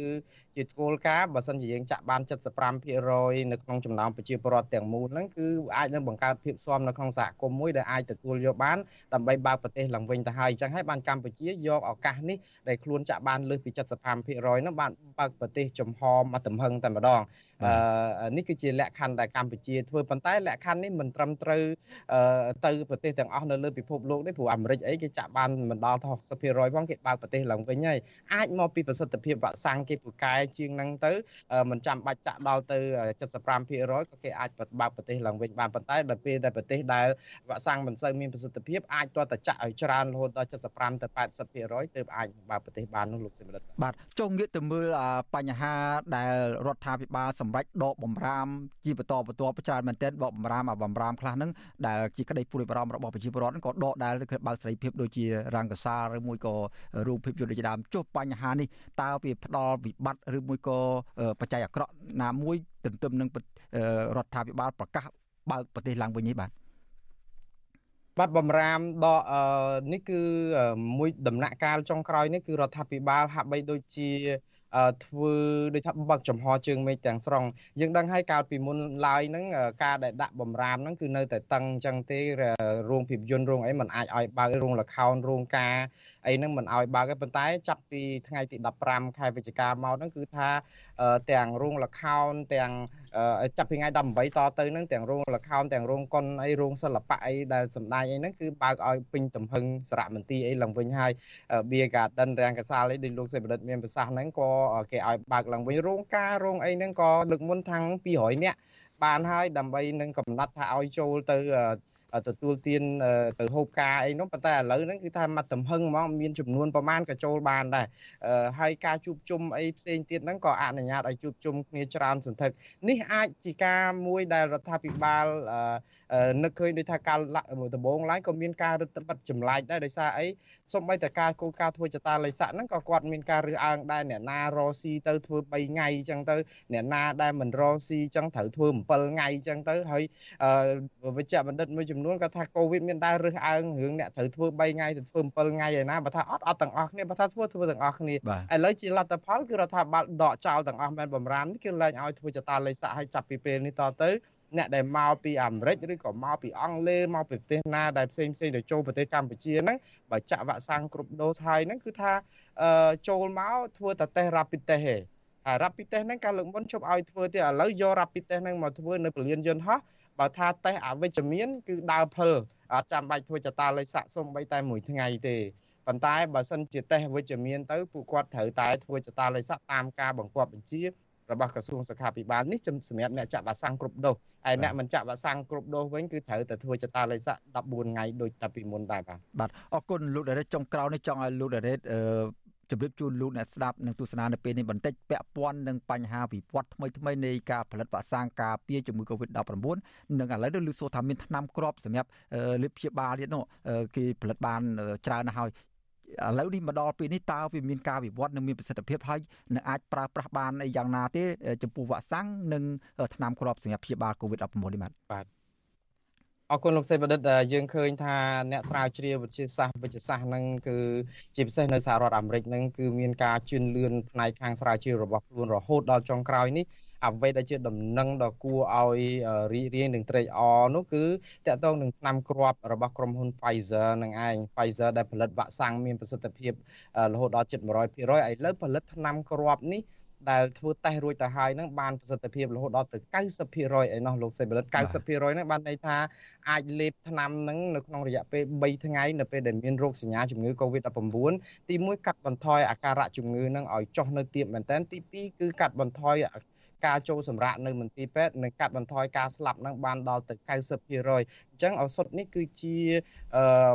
ជាគោលការណ៍បើសិនជាយើងចាក់បាន75%នៅក្នុងចំណោមប្រជាពលរដ្ឋទាំងមូលហ្នឹងគឺអាចនឹងបង្កើតភាពស៊ាំនៅក្នុងសហគមន៍មួយដែលអាចទទួលយកបានដើម្បីបើកប្រទេសឡើងវិញទៅហើយអញ្ចឹងហើយបានកម្ពុជាយកឱកាសនេះដែលខ្លួនចាក់បានលើសពី75%ហ្នឹងបានបើកប្រទេសចំហមកទំហឹងតែម្ដងអឺនេះគឺជាលក្ខខណ្ឌដែលកម្ពុជាធ្វើប៉ុន្តែលក្ខខណ្ឌនេះមិនត្រឹមត្រូវទៅប្រទេសទាំងអស់នៅលើពិភពលោកទេព្រោះអាមេរិកអីគេចាក់បានមិនដល់60%ផងគេបើកប្រទេសឡើងវិញហើយអាចមកពីប្រសិទ្ធភាពវ៉ាក់សាំងគេពូកែជាងហ្នឹងទៅមិនចាំបាច់ចាក់ដល់ទៅ75%ក៏គេអាចបើកប្រទេសឡើងវិញបានប៉ុន្តែដល់ពេលដែលប្រទេសដែលវ៉ាក់សាំងមិនសូវមានប្រសិទ្ធភាពអាចទាល់តែចាក់ឲ្យច្រើនរហូតដល់75ទៅ80%ទើបអាចបើកប្រទេសបាននោះលោកសិមរិទ្ធ
បាទចុះងាកទៅមើលបញ្ហាដែលរដ្ឋាភិបាលសម្រេចដកបំរាមជាបន្តបន្ទាប់ច្រើនមែនទែនដកបំរាមអាបំរាមខ្លះហ្នឹងដែលជាក្តីព្រួយបារម្ភរបស់ប្រជាពលរដ្ឋក៏ដកដែលគឺបើកសេរីភាពដូចជារង្គសាលឬមួយក៏រូបភាពយន្តជាដើមចុះបញ្ហានេះតើវាផ្ដល់វិបត្តិឬមួយក៏បច្ច័យអាក្រក់ណាមួយទន្ទឹមនឹងរដ្ឋាភិបាលប្រកាសបើកប្រទេសឡើងវិញនេះបាទ
បាទបំរាមដកនេះគឺមួយដំណាក់កាលចុងក្រោយនេះគឺរដ្ឋាភិបាលហាក់បីដូចជា ធ្វើដូចថាបើកចំហជើងមេឃទាំងស្រុងយើងដឹងហើយកាលពីមុនឡើយហ្នឹងការដែលដាក់បំរាមហ្នឹងគឺនៅតែតឹងអញ្ចឹងទេរោងភាពយន្តរោងអីมันអាចឲ្យបើករោងលខោនរោងការអីហ្នឹងមិនឲ្យបើកទេប៉ុន្តែចាប់ពីថ្ងៃទី15ខែវិច្ឆិកាមកហ្នឹងគឺថាទាំងរោងលខោនទាំង ចាប់ពីថ្ងៃ18តទៅហ្នឹងទាំងរោងលខោនទាំងរោងកុនអីរោងសិល្បៈអីដែលសម្ដែងអីហ្នឹងគឺបើកឲ្យពេញទំហឹងសារមន្ទីរអីឡើងវិញហើយ Beer Garden រាំងកសាលអីដូចលោកសេបដិតមានប្រសាសន៍ហ្នឹងក៏គេឲ្យបើកឡើងវិញរោងការរោងអីហ្នឹងក៏លើកមុនថាំង200នាក់បានហើយដើម្បីនឹងកំណត់ថាឲ្យចូលទៅ ទទួលទានទៅហូបការអីនោះប៉ុន្តែឥឡូវហ្នឹងគឺថាមកទំហឹងហ្មងមានចំនួនប្រមាណក៏ចូលបានដែរហើយការជួបជុំអីផ្សេងទៀតហ្នឹងក៏អនុញ្ញាតឲ្យជួបជុំគ្នាច្រើនសន្ធឹកនេះអាចជាការមួយដែលរដ្ឋាភិបាលនឹកឃើញដូចថាការដំបងឡើងក៏មានការរឹតបន្តឹងចម្លែកដែរដោយសារអីសូម្បីតែការគោលការណ៍ធ្វើចតាល័យស័កហ្នឹងក៏គាត់មានការរើសអើងដែរអ្នកណារស់ស៊ីទៅធ្វើ3ថ្ងៃអញ្ចឹងទៅអ្នកណាដែលមិនរស់ស៊ីអញ្ចឹងត្រូវធ្វើ7ថ្ងៃអញ្ចឹងទៅហើយវិជ្ជបណ្ឌិតមួយចំនួនគាត់ថាកូវីដមានដែររើសអើងរឿងអ្នកត្រូវធ្វើ3ថ្ងៃទៅធ្វើ7ថ្ងៃឯណាបើថាអត់អត់ទាំងអស់គ្នាបើថាធ្វើធ្វើទាំងអស់គ្នាឥឡូវជាលទ្ធផលគឺរដ្ឋាភិបាលដកចោលទាំងអស់មែនបំរាមនេះគឺលែងឲ្យធ្វើចតាល័យស័កឲ្យចាប់ពីពេលនេះតទៅអ្នកដែលមកពីអាមេរិកឬក៏មកពីអង់គ្លេសមកពីប្រទេសណាដែលផ្សេងផ្សេងទៅចូលប្រទេសកម្ពុជាហ្នឹងបើចាក់វ៉ាក់សាំងគ្រប់ដូសហើយហ្នឹងគឺថាចូលមកធ្វើតែតេស្ត rapid test ទេហើយ rapid test ហ្នឹងកាលលើកមុនជប់ឲ្យធ្វើទៀតឥឡូវយក rapid test ហ្នឹងមកធ្វើនៅពលានយន្តហោះ បើថាតេស្តអវិជ្ជមាន គឺដើរភិលអត់ចាំបាច់ធ្វើចតាលេខសាក់សុំបីតែមួយថ្ងៃទេប៉ុន្តែបើសិនជាតេស្តវិជ្ជមានទៅពួកគាត់ត្រូវតែធ្វើចតាលេខសាក់តាមការបង្គាប់បញ្ជារបស់ក្រសួងសុខាភិបាលនេះសម្រាប់អ្នកចាក់វ៉ាក់សាំងគ្រប់ដូសហើយអ្នកមិនចាក់វ៉ាក់សាំងគ្រប់ដូសវិញគឺត្រូវតែធ្វើចតាលេខសាក់14ថ្ងៃដូចតែពីមុនដែរបាទ
បាទអរគុណលោកដារ៉េតចុងក្រោយនេះចង់ឲ្យលោកដារ៉េតអឺ ជម្រាបជូនលោកអ្នកស្ដាប់និងទស្សនានៅពេលនេះបន្តិចពាក់ព័ន្ធនឹងបញ្ហាវិវត្តថ្មីថ្មីនៃការផលិតវ៉ាក់សាំងការពារជំងឺ Covid-19 និងឥឡូវនេះឮសូរថាមានថ្នាំគ្រាប់សម្រាប់លេបព្យាបាលទៀតនោះគេផលិតបានច្រើនណាស់ហើយឥឡូវនេះមកដល់ពេលនេះតើវាមានការវិវត្តនិងមានប្រសិទ្ធភាពហើយនឹងអាចប្រើប្រាស់បានយ៉ាងណាទេចំពោះវ៉ាក់សាំងនិងថ្នាំគ្រាប់សម្រាប់ព្យាបាល COVID-19 នេះបាទ
បាទ អរគុណលោកសេបណ្ឌិតយើងឃើញថាអ្នកស្រាវជ្រាវវិទ្យាសាស្ត្រវិទ្យាសាស្ត្រហ្នឹងគឺជាពិសេសនៅសហរដ្ឋអាមេរិកហ្នឹងគឺមានការជឿនលឿនផ្នែកខាងស្រាវជ្រាវរបស់ខ្លួនរហូតដល់ចុងក្រោយនេះអ្វីដែលជាដំណឹងដ៏គួរឲ្យរីករាយនឹងត្រេកអរនោះគឺតកតងនឹងថ្នាំគ្រាប់របស់ក្រុមហ៊ុន Pfizer នឹងឯង Pfizer ដែលផលិតវ៉ាក់សាំងមានប្រសិទ្ធភាពរហូតដល់ជិត100%ឥឡូវផលិតថ្នាំគ្រាប់នេះ ដែលធ្វើតេស្តរួចទៅហើយហ្នឹងបានប្រសិទ្ធភាពរហូតដល់ទៅ90%ឯណោះលោកសេបលិត90%ហ្នឹងបានន័យថាអាចលេបថ្នាំហ្នឹងនៅក្នុងរយៈពេល3ថ្ងៃនៅពេលដែលមានរោគសញ្ញាជំងឺ Covid-19 ទី1កាត់បន្ថយអាការៈជំងឺហ្នឹងឲ្យចុះនៅទាបមែនទែនទី2គឺកាត់បន្ថយ ការចូលសម្រាកនៅមន្ទីរពេទ្យនិងកាត់បន្ថយការស្លាប់នឹងបានដល់ទៅ90%អញ្ចឹងឱសថនេះគឺជា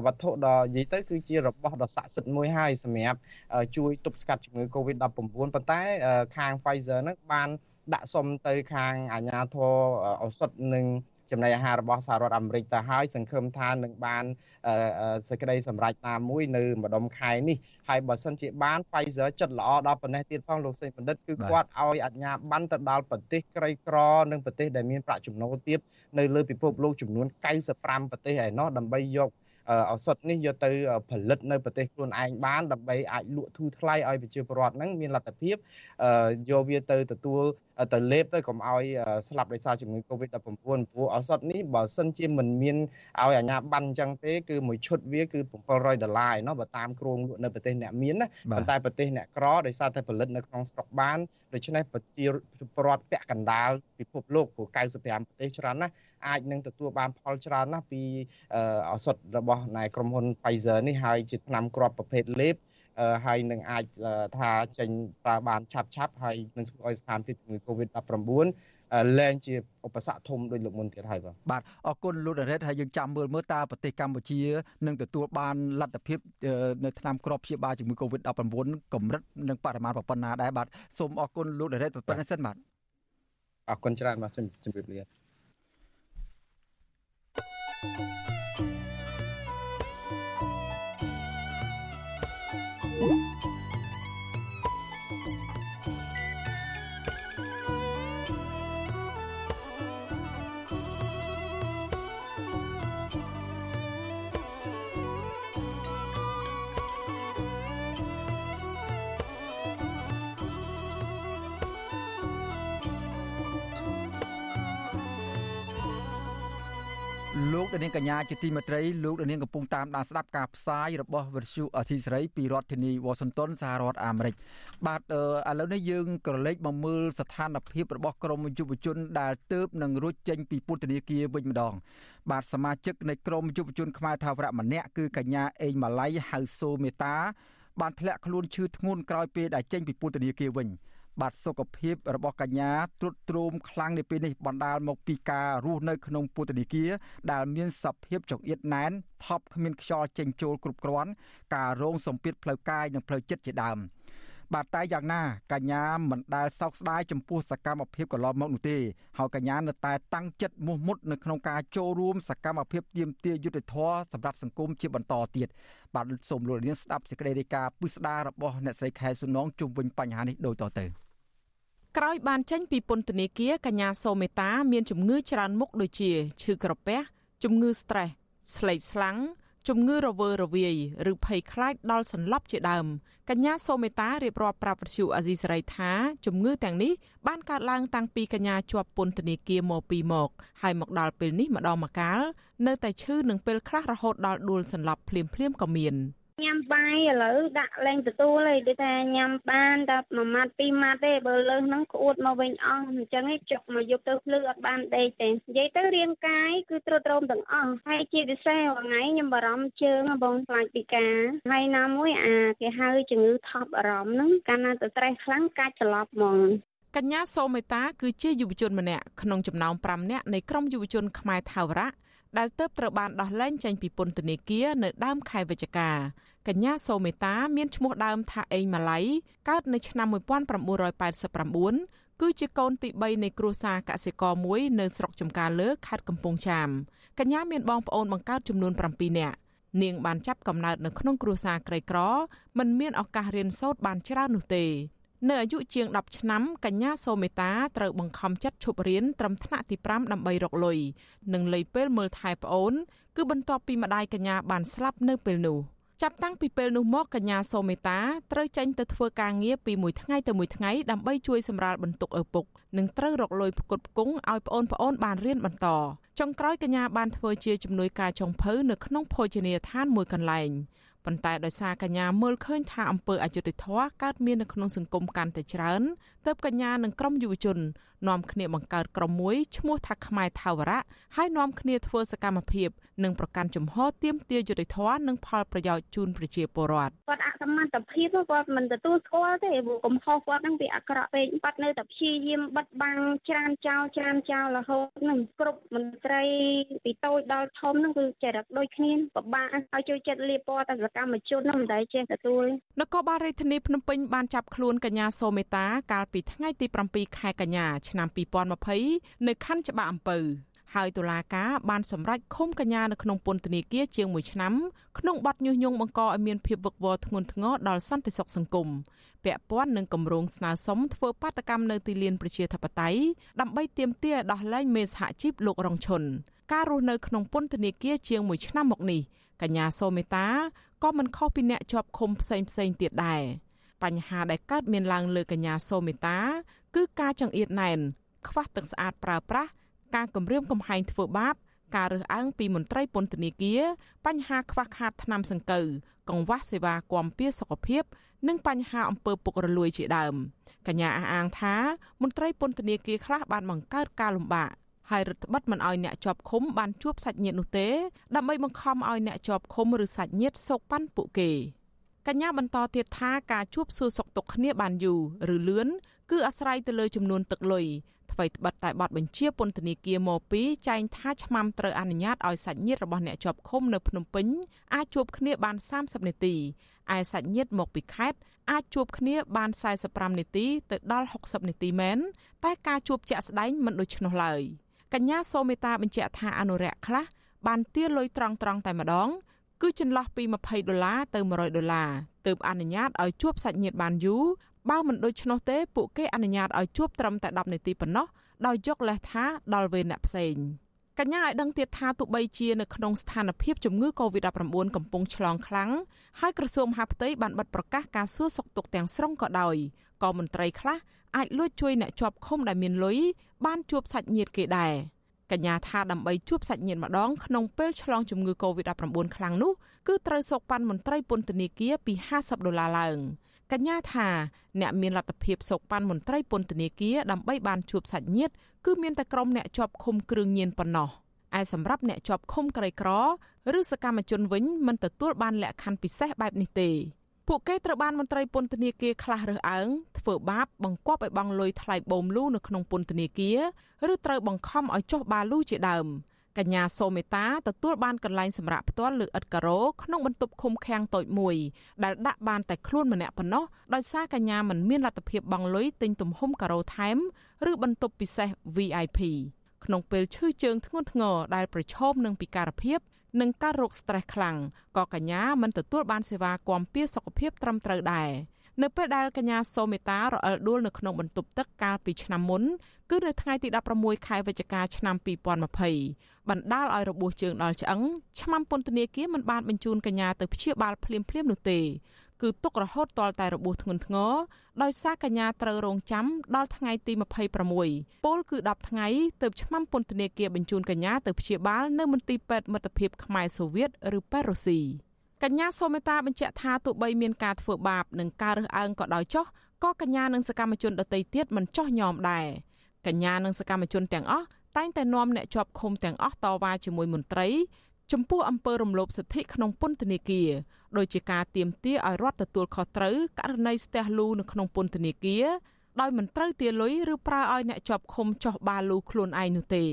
វត្ថុដ៏និយាយទៅគឺជារបស់ដ៏ស័ក្តិសិទ្ធិមួយហើយសម្រាប់ជួយទប់ស្កាត់ជំងឺ Covid-19 ប៉ុន្តែខាង Pfizer នឹងបានដាក់សុំទៅខាងអាជ្ញាធរឱសថនិង ចំណីអាហាររបស់សហរដ្ឋអាមេរិកទៅហើយសង្ឃឹមថានឹងបានសេចក្តីសម្រេចតាមមួយនៅម្ដុំខែនេះហើយបើសិនជាបាន Pfizer ចិត្តល្អដល់ប៉ុណ្ណេះទៀតផងលោកសេងបណ្ឌិតគឺគាត់ឲ្យអាជ្ញាប័ណ្ណទៅដល់ប្រទេសក្រីក្រនិងប្រទេសដែលមានប្រាក់ចំណូលទាបនៅលើពិភពលោកចំនួន95ប្រទេសឯណោះដើម្បីយក ឱសថនេះយកទៅផលិតនៅប្រទេសខ្លួនឯងបានដើម្បីអាចលក់ធូរថ្លៃឲ្យប្រជាពលរដ្ឋហ្នឹងមានលទ្ធភាពយកវាទៅទទួលទៅលេបទៅកុំឲ្យស្លាប់ដោយសារជំងឺ Covid-19 ព្រោះឱសថនេះបើសិនជាមិនមានឲ្យអាជ្ញាប័ណ្ណអញ្ចឹងទេគឺមួយឈុតវាគឺ700ដុល្លារឯណោះបើតាមគ្រោងលក់នៅប្រទេសអ្នកមានណាប៉ុន្តែប្រទេសអ្នកក្រដោយសារតែផលិតនៅក្នុងស្រុកបានដូច្នេះប្រជាពលរដ្ឋពាក់កណ្ដាលពិភពលោកព្រោះ95ប្រទេសច្រើនណាស់ អាចនឹងទទួលបានផលច្រើនណាស់ពីឱសថរបស់នៃក្រុមហ៊ុន Pfizer នេះហើយជាថ្នាំគ្រាប់ប្រភេទលេបហើយនឹងអាចថាចេញប្រើបានឆាប់ឆាប់ហើយនឹងធ្វើឲ្យស្ថានភាពជំងឺ Covid-19 លែងជាឧបសគ្គធំដូចលោកមុនទៀតហើយបាទ
បាទអរគុណលោកដារ៉េតហើយយើងចាំមើលមើលតើប្រទេសកម្ពុជានឹងទទួលបានលទ្ធភាពនៅឆ្នាំក្របព្យាបាលជំងឺ Covid-19 កម្រិតនិងបរិមាណប៉ុណ្ណាដែរបាទសូមអរគុណលោកដារ៉េតប៉ុណ្ណេះសិនបាទ
អរគុណច្រើនបាទសូមជម្រាបលា you លោកនាងកញ្ញាជាទីមេត្រីលោកនាងកំពុងតាមដានស្ដាប់ការផ្សាយរបស់វិទ្យុអស៊ីសេរីពីរដ្ឋធានីវ៉ាស៊ីនតោនសហរដ្ឋអាមេរិកបាទឥឡូវនេះយើងក៏លេចមកមើលស្ថានភាពរបស់ក្រមយុវជនដែលទៅបនឹងរួចចេញពីពន្ធនាគារវិញម្ដង បាទសមាជិកនៃក្រមយុវជនខ្មែរថាវរៈម្នាក់គឺកញ្ញាអេងម៉ាឡៃហៅសូមេតាបានធ្លាក់ខ្លួនឈឺធ្ងន់ក្រោយពេលដែលចេញពីពន្ធនាគារវិញ
បាទសុខភាពរបស់កញ្ញាទ្រុឌទ្រោមខ្លាំងនៅពេលនេះបណ្ដាលមកពីការរស់នៅក្នុងពន្ធនាគារដែលមានសភាពចង្អៀតណែនថប់គ្មានខ្យល់ចេញចូលគ្រប់គ្រាន់ការរងសម្ពាធផ្លូវកាយនិងផ្លូវចិត្តជាដើម។បាទតែយ៉ាងណាកញ្ញាមិនដែលសោកស្ដាយចំពោះសកម្មភាពកន្លងមកនោះទេហើយកញ្ញានៅតែតាំងចិត្តមោះមុតនៅក្នុងការចូលរួមសកម្មភាពទាមទារយុត្តិធម៌សម្រាប់សង្គមជាបន្តទៀតបាទសូមលោកនាងស្ដាប់សេចក្តីរាយការណ៍ពិស្ដាររបស់អ្នកស្រីខែសុនងជុំវិញបញ្ហានេះដូចតទៅ
ក្រោយបានចេញពីពន្ធនាគារកញ្ញាសូមេតា មានជំងឺច្រើនមុខដូចជាឈឺក្រពះជំងឺ stress ស្លេកស្លាំងជំងឺរវើរវាយឬភ័យខ្លាចដល់សន្លប់ជាដើមកញ្ញាសូមេតារៀបរាប់ប្រាប់វិទ្យុអាស៊ីសេរីថាជំងឺទាំងនេះបានកើតឡើងតាំងពីកញ្ញាជាប់ពន្ធនាគារមកពីមកហើយមកដល់ពេលនេះម្ដងម្កាល នៅតែឈឺនឹងពេលខ្លះរហូតដល់ដួលសន្លប់ភ្លាមៗក៏មាន។
ញ៉ាំបាយឥឡូវដាក់លេងទទួលឯងដូចថាញ៉ាំបានតែមួយម៉ាត់ពីរម៉ាត់ទេបើលើសហ្នឹងក្អួតមកវិញអស់អញ្ចឹងឯងចុកមកយកទៅភ្លឺអត់បានដេកទេនិយាយទៅរាងកាយគឺទ្រុឌទ្រោមទាំងអស់ហើយជាពិសេសថ្ងៃខ្ញុំបារម្ភជើងបងខ្លាចពីការហើយណាមួយអាគេហៅជំងឺថប់អារម្មណ៍ហ្នឹងកាលណាទៅត្រេះខ្លាំងកាច់ច្រឡប់ហ្មង
កញ្ញាសូមេតាគឺជាយុវជនម្នាក់ក្នុងចំណោម5នាក់នៃក្រុមយុវជនខ្មែរថាវរៈដែលទៅត្រូវបានដោះលែងចេញពីពន្ធនាគារនៅដើមខែវិច្ឆិកា កញ្ញាសូមេតាមានឈ្មោះដើមថាអេងម៉ាឡៃកើតនៅឆ្នាំ1989គឺជាកូនទី3នៃគ្រួសារកសិករមួយនៅស្រុកចំការលើខេត្តកំពង់ចាមកញ្ញាមានបងប្អូនបង្កើតចំនួន7នាក់នាងបានចាប់កំណើតនៅក្នុងគ្រួសារក្រីក្រមិនមានឱកាសរៀនសូត្របានច្រើននោះទេនៅអាយុជាង10ឆ្នាំកញ្ញាសូមេតាត្រូវបង្ខំចិត្តឈប់រៀនត្រឹមថ្នាក់ទី5ដើម្បីរកលុយនិងលៃពេលមើលថែប្អូន គឺបន្ទាប់ពីម្ដាយកញ្ញាបានស្លាប់នៅពេលនោះ។ ចាប់តាំងពីពេលនោះមកកញ្ញាសូមេតាត្រូវចេញទៅធ្វើការងារពីមួយថ្ងៃទៅមួយថ្ងៃដើម្បីជួយសម្រាលបន្ទុកឪពុកនិងត្រូវរកលុយផ្គត់ផ្គង់ឲ្យប្អូនប្អូនបានរៀនបន្តចុងក្រោយកញ្ញាបានធ្វើជាជំនួយការចុងភៅនៅក្នុងភោជនីយដ្ឋានមួយកន្លែងប៉ុន្តែដោយសារកញ្ញាមើលឃើញថាអំពើអយុត្តិធម៌កើតមាននៅក្នុងសង្គមកាន់តែច្រើនទើបកញ្ញានិងក្រុមយុវជននាំគ្នាបង្កើតក្រុមមួយឈ្មោះថាខ្មែរថាវរៈហើយនាំគ្នាធ្វើសកម្មភាព និងប្រកាន់ជំហរទាមទារយុត្តិធម៌និងផលប្រយោជន៍ជូនប្រជាពលរដ្ឋ
គាត់អសមត្ថភាពគាត់មិនទទួលស្គាល់ទេព្រោះកំហុសគាត់នឹងវាអាក្រក់ពេកគាត់នៅតែព្យាយាមបិទបាំងច្រានចោលច្រានចោលរហូតនឹងគ្រប់មន្ត្រីពីតូចដល់ធំនឹងគឺចរិតដូចគ្នាពិបាកឲ្យជួយចិត្តលៀបពណ៌តែសកម្មជននឹងមិនដែលចេះទទួល
នគរបាលរាជធានីភ្នំពេញបានចាប់ខ្លួនកញ្ញាសូមេតាកាលពីថ្ងៃទី7ខែកញ្ញាឆ្នាំ2020នៅខណ្ឌច្បារអំពៅ ហើយតុលាការបានសម្រេចឃុំកញ្ញានៅក្នុងពន្ធនាគារជាង1ឆ្នាំក្នុងបទញុះញង់បង្កឲ្យមានភាពវឹកវរធ្ងន់ធ្ងរដល់សន្តិសុខសង្គមពាក់ព័ន្ធនឹងគម្រោងស្នើសុំធ្វើបាតកម្មនៅទីលានប្រជាធិបតេយ្យដើម្បីទាមទារដោះលែងមេសហជីពលោករងឈុនការរស់នៅក្នុងពន្ធនាគារជាង1ឆ្នាំមកនេះកញ្ញាសូមេតាក៏មិនខុសពីអ្នកជាប់ឃុំផ្សេងផ្សេងទៀតដែរបញ្ហាដែលកើតមានឡើងលើកញ្ញាសូមេតា គឺការចង្អៀតណែនខ្វះទឹកស្អាតប្រើប្រាស់ ការគំរាមកំហែងធ្វើបាបការរើសអើងពីមន្ត្រីពន្ធនាគារបញ្ហាខ្វះខាតថ្នាំសង្កូវកង្វះសេវាគាំពារសុខភាព និងបញ្ហាអំពើពុករលួយជាដើមកញ្ញាអះអាងថាមន្ត្រីពន្ធនាគារខ្លះបានបង្កើតការលំបាកហើយរដ្ឋបတ်មិនអោយអ្នកជាប់ឃុំបានជួបសាច់ញាតិនោះទេដើម្បីបង្ខំឲ្យអ្នកជាប់ឃុំឬសាច់ញាតិសោកប៉ាន់ពួកគេកញ្ញាបន្តទៀតថាការជួបសួរសុខទុក្ខគ្នាបានយូរឬលឿនគឺអាស្រ័យទៅលើចំនួនទឹកលុយ ថ្មីត្បិតតែបទបញ្ជាពន្ធនាគារមកពីចែងថាឆ្មាំត្រូវអនុញ្ញាតឲ្យសាច់ញាតិរបស់អ្នកជាប់ឃុំនៅភ្នំពេញអាចជួបគ្នាបាន30នាទីឯសាច់ញាតិមកពីខេត្តអាចជួបគ្នាបាន45នាទីទៅដល់60នាទីមែនតែការជួបជាក់ស្ដែងមិនដូច្នោះឡើយកញ្ញាសូមេតាបញ្ជាក់ថាអនុរិយខ្លះបានទារលុយត្រង់ត្រង់តែម្ដង គឺចន្លោះពី20ដុល្លារទៅ100ដុល្លារទើបអនុញ្ញាតឲ្យជួបសាច់ញាតិបានយូរ បើមិនដូច្នោះទេពួកគេអនុញ្ញាតឲ្យជួបត្រឹមតែ10នាទីប៉ុណ្ណោះដោយយកលេសថាដល់វេនអ្នកផ្សេងកញ្ញាឲ្យដឹងទៀតថាទោះបីជានៅក្នុងស្ថានភាពជំងឺ Covid-19 កំពុងឆ្លងខ្លាំងហើយក្រសួងមហាផ្ទៃបានបិទប្រកាសការសួរសុខទុក្ខទាំងស្រុងក៏ដោយក៏មន្ត្រីខ្លះអាចលួចជួយអ្នកជាប់ឃុំដែលមានលុយបានជួបសាច់ញាតិគេដែរកញ្ញាថាដើម្បីជួបសាច់ញាតិម្ដងក្នុងពេលឆ្លងជំងឺ Covid-19 ខ្លាំងនោះគឺត្រូវសោកប៉ាន់មន្ត្រីពន្ធនាគារពី50ដុល្លារឡើង។ កញ្ញាថាអ្នកមានលទ្ធភាពសោកប៉ាន់មន្ត្រីពន្ធនាគារដើម្បីបានជួបសាច់ញាតិគឺមានតែក្រុមអ្នកជាប់ឃុំគ្រឿងញៀនប៉ុណ្ណោះឯសម្រាប់អ្នកជាប់ឃុំក្រីក្រឬសកម្មជនវិញមិនទទួលបានលក្ខខណ្ឌពិសេសបែបនេះទេពួកគេត្រូវបានមន្ត្រីពន្ធនាគារខ្លះរើសអើងធ្វើបាបបង្គាប់ឲ្យបង់លុយថ្លៃបូមលូនៅក្នុងពន្ធនាគារឬត្រូវបង្ខំឲ្យចុះបាលូជាដើម កញ្ញាសូមេតាទទួលបានកន្លែងសម្រាប់ផ្ទាល់លើឥដ្ឋការ៉ូក្នុងបន្ទប់ឃុំឃាំងតូចមួយដែលដាក់បានតែខ្លួនម្នាក់ប៉ុណ្ណោះដោយសារកញ្ញាមិនមានលទ្ធភាពបង់លុយទិញទំហំការ៉ូថែមឬបន្ទប់ពិសេស VIP ក្នុងពេលឈឺជើងធ្ងន់ធ្ងរដែលប្រឈមនឹងពិការភាពនិងការរោគ stress ខ្លាំងក៏កញ្ញាមិនទទួលបានសេវាគាំពារសុខភាពត្រឹមត្រូវដែរ នៅពេលដែលកញ្ញាសូមេតារអិលដួលនៅក្នុងបន្ទប់ទឹកកាលពីឆ្នាំមុនគឺនៅថ្ងៃទី16ខែវិច្ឆិកាឆ្នាំ2020បណ្ដាលឲ្យរបួសជើងដល់ឆ្អឹងឆ្មាំពន្ធនាគារមិនបានបញ្ជូនកញ្ញាទៅព្យាបាលភ្លាមៗនោះទេគឺទុករហូតទាល់តែរបួសធ្ងន់ធ្ងរដោយសារកញ្ញាត្រូវរងចាំដល់ថ្ងៃទី26ពលគឺ10ថ្ងៃទើបឆ្មាំពន្ធនាគារបញ្ជូនកញ្ញាទៅព្យាបាលនៅមន្ទីរពេទ្យមិត្តភាពខ្មែរសូវៀតឬប៉េរុស៊ី កញ្ញាសូមេតាបញ្ជាក់ថាទោះបីមានការធ្វើបាបនិងការរើសអើងក៏ដោយចុះក៏កញ្ញានិងសកម្មជនដទៃទៀតមិនចោះញោមដែរកញ្ញានិងសកម្មជនទាំងអស់តែងតែនាំអ្នកជាប់ឃុំទាំងអស់តវ៉ាជាមួយមន្ត្រីចំពោះអំពើរំលោភសិទ្ធិក្នុងពន្ធនាគារដោយជាការទៀមទាឲ្យរដ្ឋទទួលខុសត្រូវករណីស្ទះលូនៅក្នុងពន្ធនាគារដោយមិនត្រូវទាលុយឬប្រើឲ្យអ្នកជាប់ឃុំចោះបាលូខ្លួនឯងនោះទេ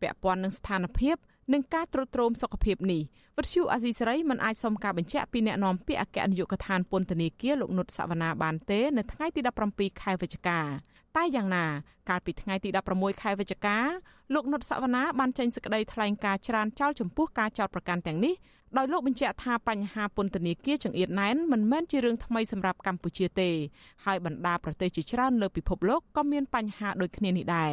ពាក់ព័ន្ធនឹងស្ថានភាព និងការត្រួតត្រោមសុខភាពនេះវិទ្យុអាស៊ីសេរីមិនអាចសុំការបញ្ជាក់ពីអ្នកនាំពាក្យអគ្គនាយកដ្ឋានពន្ធនាគារលោកនុតសវណ្ណាបានទេនៅថ្ងៃទី17ខែវិច្ឆិកាតែយ៉ាងណាកាលពីថ្ងៃទី16ខែវិច្ឆិកាលោកនុតសវណ្ណាបានចេញសេចក្តីថ្លែងការណ៍ច្រានចោលចំពោះការចោទប្រកាន់ទាំងនេះដោយលោកបញ្ជាក់ថាបញ្ហាពន្ធនាគារចង្អៀតណែនមិនមែនជារឿងថ្មីសម្រាប់កម្ពុជាទេហើយបណ្ដាប្រទេសជាច្រើនលើពិភពលោកក៏មានបញ្ហាដូចគ្នានេះដែរ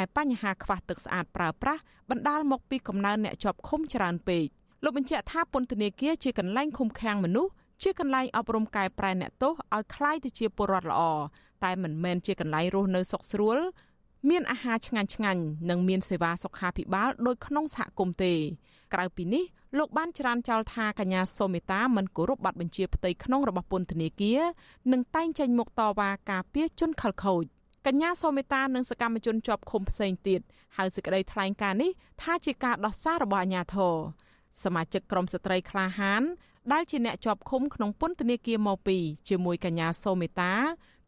ឯបញ្ហាខ្វះទឹកស្អាតប្រើប្រាស់បណ្ដាលមកពីកំណើនអ្នកជាប់ឃុំច្រើនពេកលោកបញ្ជាក់ថាពន្ធនាគារជាកន្លែងឃុំឃាំងមនុស្សជាកន្លែងអប់រំកែប្រែអ្នកទោសឲ្យคล้ายទៅជាពលរដ្ឋល្អតែមិនមែនជាកន្លែងរស់នៅសុខស្រួលមានអាហារឆ្ងាញ់ឆ្ងាញ់និងមានសេវាសុខាភិបាលដូចក្នុងសហគមន៍ទេក្រៅពីនេះលោកបានច្រានចោលថាកញ្ញាសូមេតាមិនគោរពប័ណ្ណបញ្ជាផ្ទៃក្នុងរបស់ពន្ធនាគារនិងតែងចេញមុខតវ៉ាការពារជនខិលខូច កញ្ញាសូមេតានិងសកម្មជនជាប់ឃុំផ្សេងទៀតហៅសេចក្តីថ្លែងការណ៍នេះថាជាការដោះសាររបស់អាជ្ញាធរសមាជិកក្រុមស្ត្រីក្លាហាន ដែលជាអ្នកជាប់ឃុំក្នុងពន្ធនាគារមកពីជាមួយកញ្ញាសូមេតា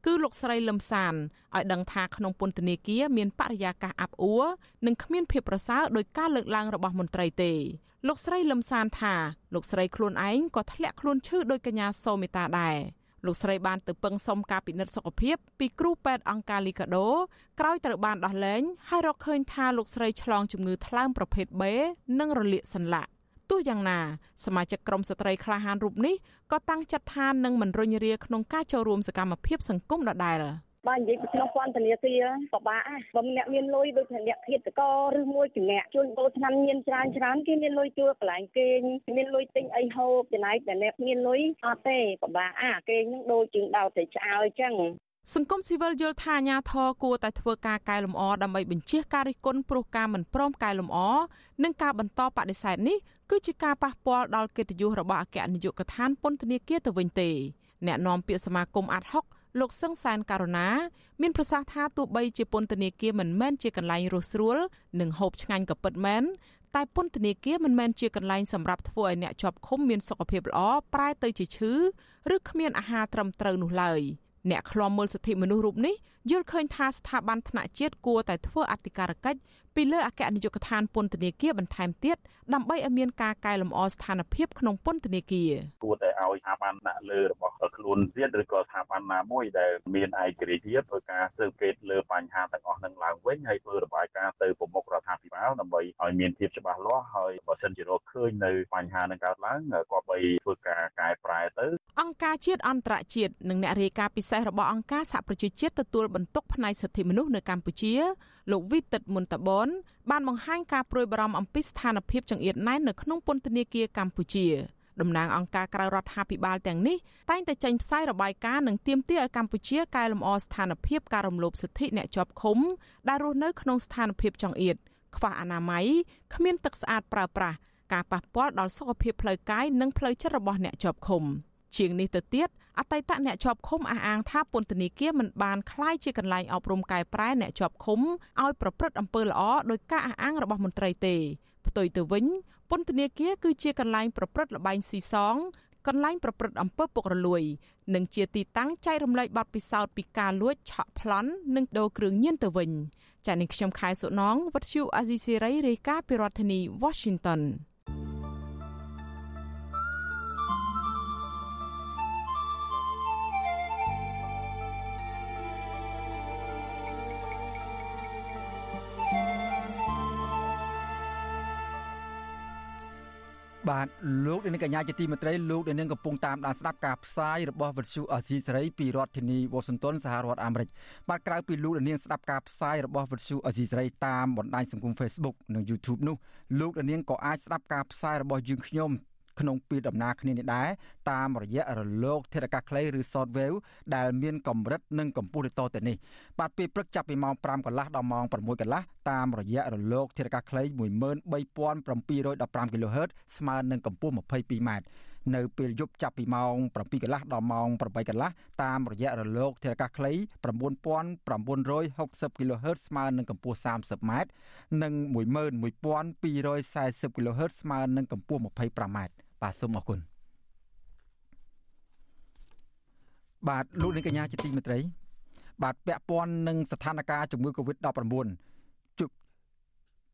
គឺលោកស្រីលឹមសានឲ្យដឹងថាក្នុងពន្ធនាគារមានបរិយាកាសអាប់អួរនិងគ្មានភាពប្រសើរដោយការលើកឡើងរបស់មន្ត្រីទេលោកស្រីលឹមសានថាលោកស្រីខ្លួនឯងក៏ធ្លាក់ខ្លួនឈឺដោយកញ្ញាសូមេតាដែរ លោកស្រីបានទៅពឹងសុំការពិនិត្យសុខភាពពីគ្រូពេទ្យអង្គការលីកាដូក្រោយត្រូវបានដោះលែងហើយរកឃើញថាលោកស្រីឆ្លងជំងឺថ្លើមប្រភេទ B និងរលាកសន្លាក់ទោះយ៉ាងណាសមាជិកក្រុមស្ត្រីក្លាហានរូបនេះក៏តាំងចិត្តថានឹងមិនរុញរាក្នុងការចូលរួមសកម្មភាពសង្គមដដែល
បើនិយាយពីក្នុងពន្ធនាគារពិបាកបើអ្នកមានលុយដូចជាអ្នកឃាតករឬមួយជំនាក់ជួនដូរឆ្នាំមានច្រើនច្រើនគេមានលុយជួលកន្លែងគេងមានលុយទិញអីហូបចំណែកតែអ្នកមានលុយអត់ទេពិបាកអាគេងនឹងដូចជាងដោតតែឆ្អើអញ្ចឹង
សង្គមស៊ីវិលយល់ថាអាញាធរគួរតែធ្វើការកែលម្អដើម្បីបញ្ជៀសការរិះគន់ព្រោះការមិនព្រមកែលម្អនិងការបន្តបដិសេធនេះគឺជាការប៉ះពាល់ដល់កិត្តិយសរបស់អគ្គនាយកដ្ឋានពន្ធនាគារទៅវិញទេអ្នកនាំពាក្យសមាគមអាត់ហុក លោកសឹងសានករណាមានប្រសាសន៍ថាទោះបីជាពន្ធនាគារមិនមែនជាកន្លែងរស់ស្រួលនិងហូបឆ្ងាញ់ក៏ពិតមែនតែពន្ធនាគារមិនមែនជាកន្លែងសម្រាប់ធ្វើឲ្យអ្នកជាប់ឃុំមានសុខភាពល្អប្រែទៅជាឈឺឬគ្មានអាហារត្រឹមត្រូវនោះឡើយ។អ្នកឃ្លាំមើលសិទ្ធិមនុស្សរូបនេះ យល់ឃើញថាស្ថាប័នថ្នាក់ជាតិគួរតែធ្វើអធិការកិច្ចពីលើអគ្គនាយកដ្ឋានពន្ធនាគារបន្ថែមទៀតដើម្បីឲ្យមានការកែលម្អស្ថានភាពក្នុងពន្ធនាគារ
គួរតែឲ្យស្ថាប័នដាក់លើរបស់ខ្លួនទៀតឬក៏ស្ថាប័នណាមួយដែលមានឯករាជ្យភាពធ្វើការស៊ើបអង្កេតលើបញ្ហាទាំងអស់នឹងឡើងវិញហើយធ្វើរបាយការណ៍ទៅប្រមុខរដ្ឋាភិបាលដើម្បីឲ្យមានភាពច្បាស់លាស់ហើយបើសិនជារកឃើញនៅបញ្ហានឹងកើតឡើងក៏បីធ្វើការកែប្រែទៅ
អង្គការជាតិអន្តរជាតិនិងអ្នករាយការណ៍ពិសេសរបស់អង្គការសហប្រជាជាតិទទួលបន្ទុកផ្នែកសិទ្ធិមនុស្សនៅកម្ពុជា លោកវិទិតមុនតបនបានបង្ហាញការព្រួយបារម្ភអំពីស្ថានភាពចង្អៀតណែននៅក្នុងពន្ធនាគារកម្ពុជាតំណាងអង្គការក្រៅរដ្ឋាភិបាលទាំងនេះតែងតែចេញផ្សាយរបាយការណ៍និងទាមទារឲ្យកម្ពុជាកែលម្អស្ថានភាពការរំលោភសិទ្ធិអ្នកជាប់ឃុំដែលរស់នៅក្នុងស្ថានភាពចង្អៀតខ្វះអនាម័យគ្មានទឹកស្អាតប្រើប្រាស់ការប៉ះពាល់ដល់សុខភាពផ្លូវកាយនិងផ្លូវចិត្តរបស់អ្នកជាប់ឃុំ។ជាងនេះទៅទៀត អតីតអ្នកជាប់ឃុំអះអាងថាពន្ធនាគារមិនបានคล้ายជាកន្លែងអប់រំកែប្រែអ្នកជាប់ឃុំឲ្យប្រព្រឹត្តអំពើល្អដោយការអះអាងរបស់មន្ត្រីទេផ្ទុយទៅវិញពន្ធនាគារគឺជាកន្លែងប្រព្រឹត្តល្បែងស៊ីសង កន្លែងប្រព្រឹត្តអំពើពុករលួយនិងជាទីតាំងចែករំលែកបទពិសោធន៍ពីការលួចឆក់ប្លន់និងដូរគ្រឿងញៀនទៅវិញចា៎នេះខ្ញុំខែសុណងវັດឈូអាស៊ីសេរីរាយការណ៍ពីរដ្ឋធានី Washington
បាទលោកនាងកញ្ញាជាទីមេត្រីលោកនាងកំពុងតាមដានស្ដាប់ការផ្សាយរបស់វិទ្យុអសីសេរីពីរដ្ឋធានីវ៉ាស៊ីនតោនសហរដ្ឋអាមេរិកបាទក្រៅពីលោកនាងស្ដាប់ការផ្សាយរបស់វិទ្យុអសីសេរីតាមបណ្ដាញសង្គម Facebook និង YouTube នោះលោកនាងក៏អាចស្ដាប់ការផ្សាយរបស់យើងខ្ញុំ ក្នុងពេលដំណើរគ្នានេះដែរតាមរយៈរលកធាតុអាកាសខ្លីឬ Shortwave ដែលមានកម្រិតនិងកម្ពស់ទៅទៅនេះបាទពេលព្រឹកចាប់ពីម៉ោង5កន្លះដល់ម៉ោង6កន្លះតាមរយៈរលកធាតុអាកាសខ្លី13715 kHz ស្មើនឹងកម្ពស់ 22m នៅពេលយប់ចាប់ពីម៉ោង7កន្លះដល់ម៉ោង8កន្លះតាមរយៈរលកធាតុអាកាសខ្លី9960 kHz ស្មើនឹងកម្ពស់ 30m និង11240 kHz ស្មើនឹងកម្ពស់ 25m បាទសូមអរគុណបាទលោកនាងកញ្ញាជាទីមេត្រី បាទពាក់ព័ន្ធនឹងស្ថានភាពជំងឺ Covid-19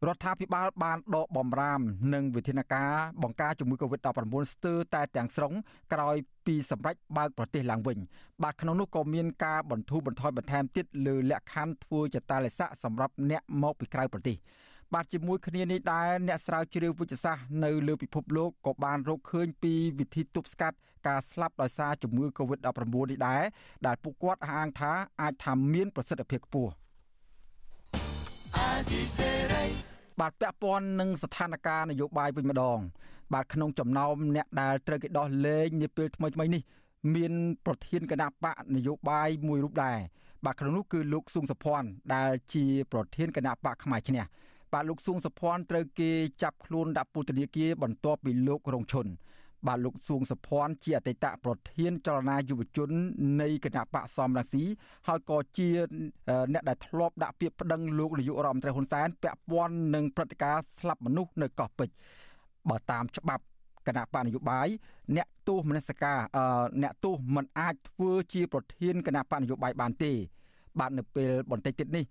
រដ្ឋាភិបាលបានដកបំរាមនិងវិធានការបង្ការជំងឺ Covid-19 ស្ទើរតែទាំងស្រុងក្រោយពីសម្រេចបើកប្រទេសឡើងវិញ បាទក្នុងនោះក៏មានការបន្ធូរបន្ថយបន្ថែមទៀតលើលក្ខខណ្ឌធ្វើចតាលិស័កសម្រាប់អ្នកមកពីក្រៅប្រទេស បាទជាមួយគ្នានេះដែរអ្នកស្រាវជ្រាវវិទ្យាសាស្ត្រនៅលើពិភពលោកក៏បានរកឃើញពីវិធីទប់ស្កាត់ការស្លាប់ដោយសារជំងឺ Covid-19 នេះដែរដែលពួកគាត់អះអាងថាអាចថាមានប្រសិទ្ធភាពខ្ពស់បាទពាក់ព័ន្ធនឹងស្ថានភាពនយោបាយវិញម្ដង បាទក្នុងចំណោមអ្នកដែលត្រូវគេដោះលែងនាពេលថ្មីៗនេះមានប្រធានគណៈបកនយោបាយមួយរូបដែរបាទក្នុងនោះគឺលោកស៊ុងសុភ័ណ្ឌដែលជាប្រធានគណៈបកផ្នែកឈ្នះ បាទលោកសួងសុភ័ណ្ឌត្រូវគេចាប់ខ្លួនដាក់ពន្ធនាគារបន្ទាប់ពីលោករងឈុនបាទលោកសួងសុភ័ណ្ឌជាអតីតប្រធានចលនាយុវជន នៃគណៈបកសំរងស៊ីហើយក៏ជាអ្នកដែលធ្លាប់ដាក់ពាក្យប្តឹងលោកនាយករដ្ឋមន្ត្រីហ៊ុនសែនពាក់ព័ន្ធនឹងព្រឹត្តិការណ៍ស្លាប់មនុស្សនៅកោះពេជ្របើតាមច្បាប់គណៈបកនយោបាយអ្នកទោសមនសិការអ្នកទោសមិនអាចធ្វើជាប្រធានគណៈបកនយោបាយបានទេ បាទនៅពេលបន្តិចទៀតនេះ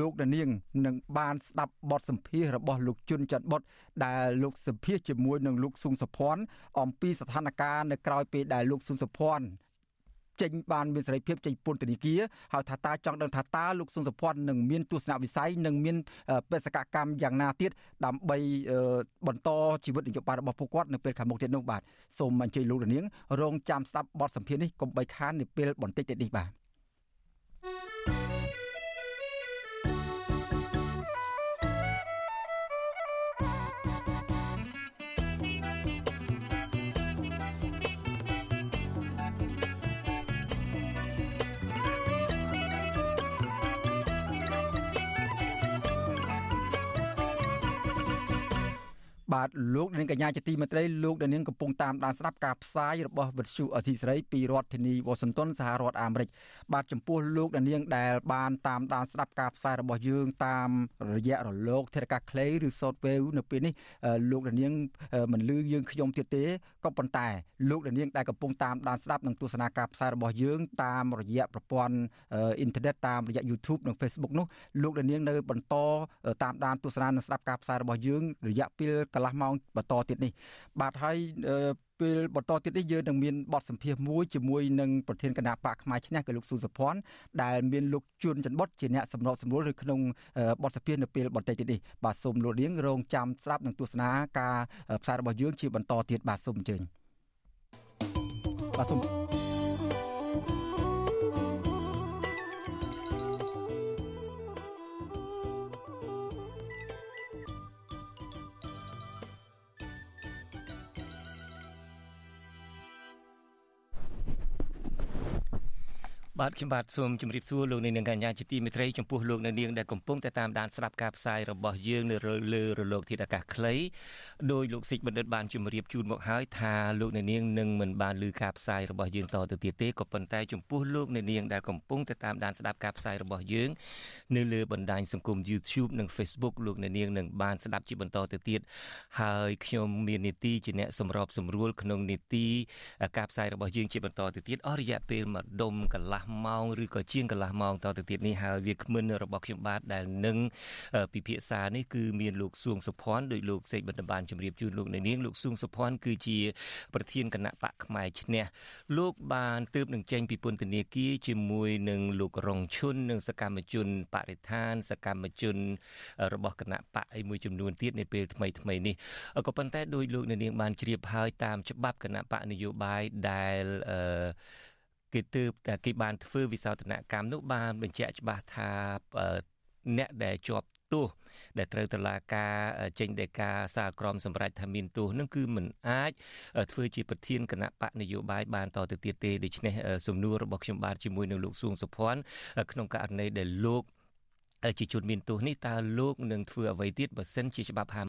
លោកដានាងនឹងបានស្ដាប់បទសម្ភាសរបស់លោកជុនច័ន្ទបុតដែលលោកសម្ភាសជាមួយនឹងលោកស៊ុងសុភ័ណ្ឌអំពីស្ថានភាពនៅក្រៅពេលដែលលោកស៊ុងសុភ័ណ្ឌចេញបានមានសេរីភាពចេញពន្ធនាគារហើយថាតើចង់ដឹងថាតើលោកស៊ុនសុភ័ណ្ឌនឹងមានទស្សនវិស័យនឹងមានបេសកកម្មយ៉ាងណាទៀតដើម្បីបន្តជីវិតនយោបាយរបស់ពួកគាត់នៅពេលខាងមុខទៀតនោះបាទសូមអញ្ជើញលោកនាងរងចាំស្ដាប់បទសម្ភាសន៍នេះកុំបីខាននៅពេលបន្តិចទៀតនេះបាទ បាទលោកនាងកញ្ញាជាទីមេត្រីលោកនាងកំពុងតាមដានស្ដាប់ការផ្សាយរបស់វិទ្យុអសីសេរីពីរដ្ឋធានីវ៉ាស៊ីនតោនសហរដ្ឋអាមេរិកបាទចំពោះលោកនាងដែលបានតាមដានស្ដាប់ការផ្សាយរបស់យើងតាមរយៈរលកធាតុអាកាសខ្លីឬ Shortwave នៅពេលនេះលោកនាងមិនលឺយើងខ្ញុំទៀតទេក៏ប៉ុន្តែលោកនាងដែលកំពុងតាមដានស្ដាប់និងទស្សនាការផ្សាយរបស់យើងតាមរយៈប្រព័ន្ធអ៊ីនធឺណិតតាមរយៈ YouTube និង Facebook នោះលោកនាងនៅបន្តតាមដានទស្សនានិងស្ដាប់ការផ្សាយរបស់យើងរយៈពេលកន្លលះម៉ោងបន្តទៀតនេះបាទហើយពេលបន្តទៀតនេះយើងនឹងមានបទសម្ភាសន៍មួយជាមួយនឹងប្រធានគណៈបកផ្នែកឈ្នះគឺលោកស៊ូសុភ័ណ្ឌដែលមានលោកជួនច័ន្ទបុតជាអ្នកសម្របសម្រួលឬក្នុងបទសម្ភាសន៍នៅពេលបន្តិចទៀតនេះបាទសូមលោកនាងរងចាំស្ដាប់និងទស្សនាការផ្សាយរបស់យើងជាបន្តទៀតបាទសូមអញ្ជើញបាទសូម
បាទខ្ញុំបាទសូមជម្រាបសួរលោកនាងកញ្ញាជាទីមេត្រីចំពោះលោកនាងដែលកំពុងតែតាមដានស្ដាប់ការផ្សាយរបស់យើងនៅលើរលកធាតុអាកាសខ្លីដោយលោកសិចបណ្ឌិតបានជម្រាបជូនមកហើយថាលោកនាងនឹងមិនបានឮការផ្សាយរបស់យើងតទៅទៀតទេក៏ប៉ុន្តែចំពោះលោកនាងដែលកំពុងតែតាមដានស្ដាប់ការផ្សាយរបស់យើងនៅលើបណ្ដាញសង្គម YouTube និង Facebook លោកនាងនឹងបានស្ដាប់ជាបន្តទៅទៀតហើយខ្ញុំមាននីតិជាអ្នកសម្របសម្រួលក្នុងនីតិការផ្សាយរបស់យើងជាបន្តទៅទៀតអស់រយៈពេលមួយដុំកន្លះម៉ោងឬក៏ជាងកន្លះម៉ោងតទៅទៀតនេះហើយវាគ្មិនរបស់ខ្ញុំបាទដែលនឹងពិភាក្សានេះគឺមានលោកសួងសុភ័ណ្ឌដោយលោកសេកបណ្ឌបានជម្រាបជូនលោកនៅនាងលោកសួងសុភ័ណ្ឌគឺជា ប្រធានគណៈបកផ្នែកឈ្នះលោកបានទើបនឹងចេញពីពន្ធនាគារជាមួយនឹងលោករងឈុននិងសកម្មជនបរិស្ថាន សកម្មជន របស់គណៈបកអីមួយចំនួនទៀតនៅពេលថ្មីថ្មីនេះក៏ប៉ុន្តែដោយលោកនៅនាងបានជ្រាបហើយតាមច្បាប់គណៈបកនយោបាយដែលអឺ គេទើបតែគេបានធ្វើវិសោធនកម្មនោះបានបញ្ជាក់ច្បាស់ថាអ្នកដែលជាប់ទោសដែលត្រូវតឡាការចេញដីកាសាលក្រមសម្រាប់ថាមានទោសនឹងគឺមិនអាចធ្វើជាប្រធានគណៈបកនយោបាយបានតទៅទៀតទេដូច្នេះសំណួររបស់ខ្ញុំបាទជាមួយនឹងលោកសួងសុភ័ណ្ឌក្នុងករណីដែលលោកជាជនមានទោសនេះតើលោកនឹងធ្វើអ្វីទៀតបើសិនជាច្បាប់ហា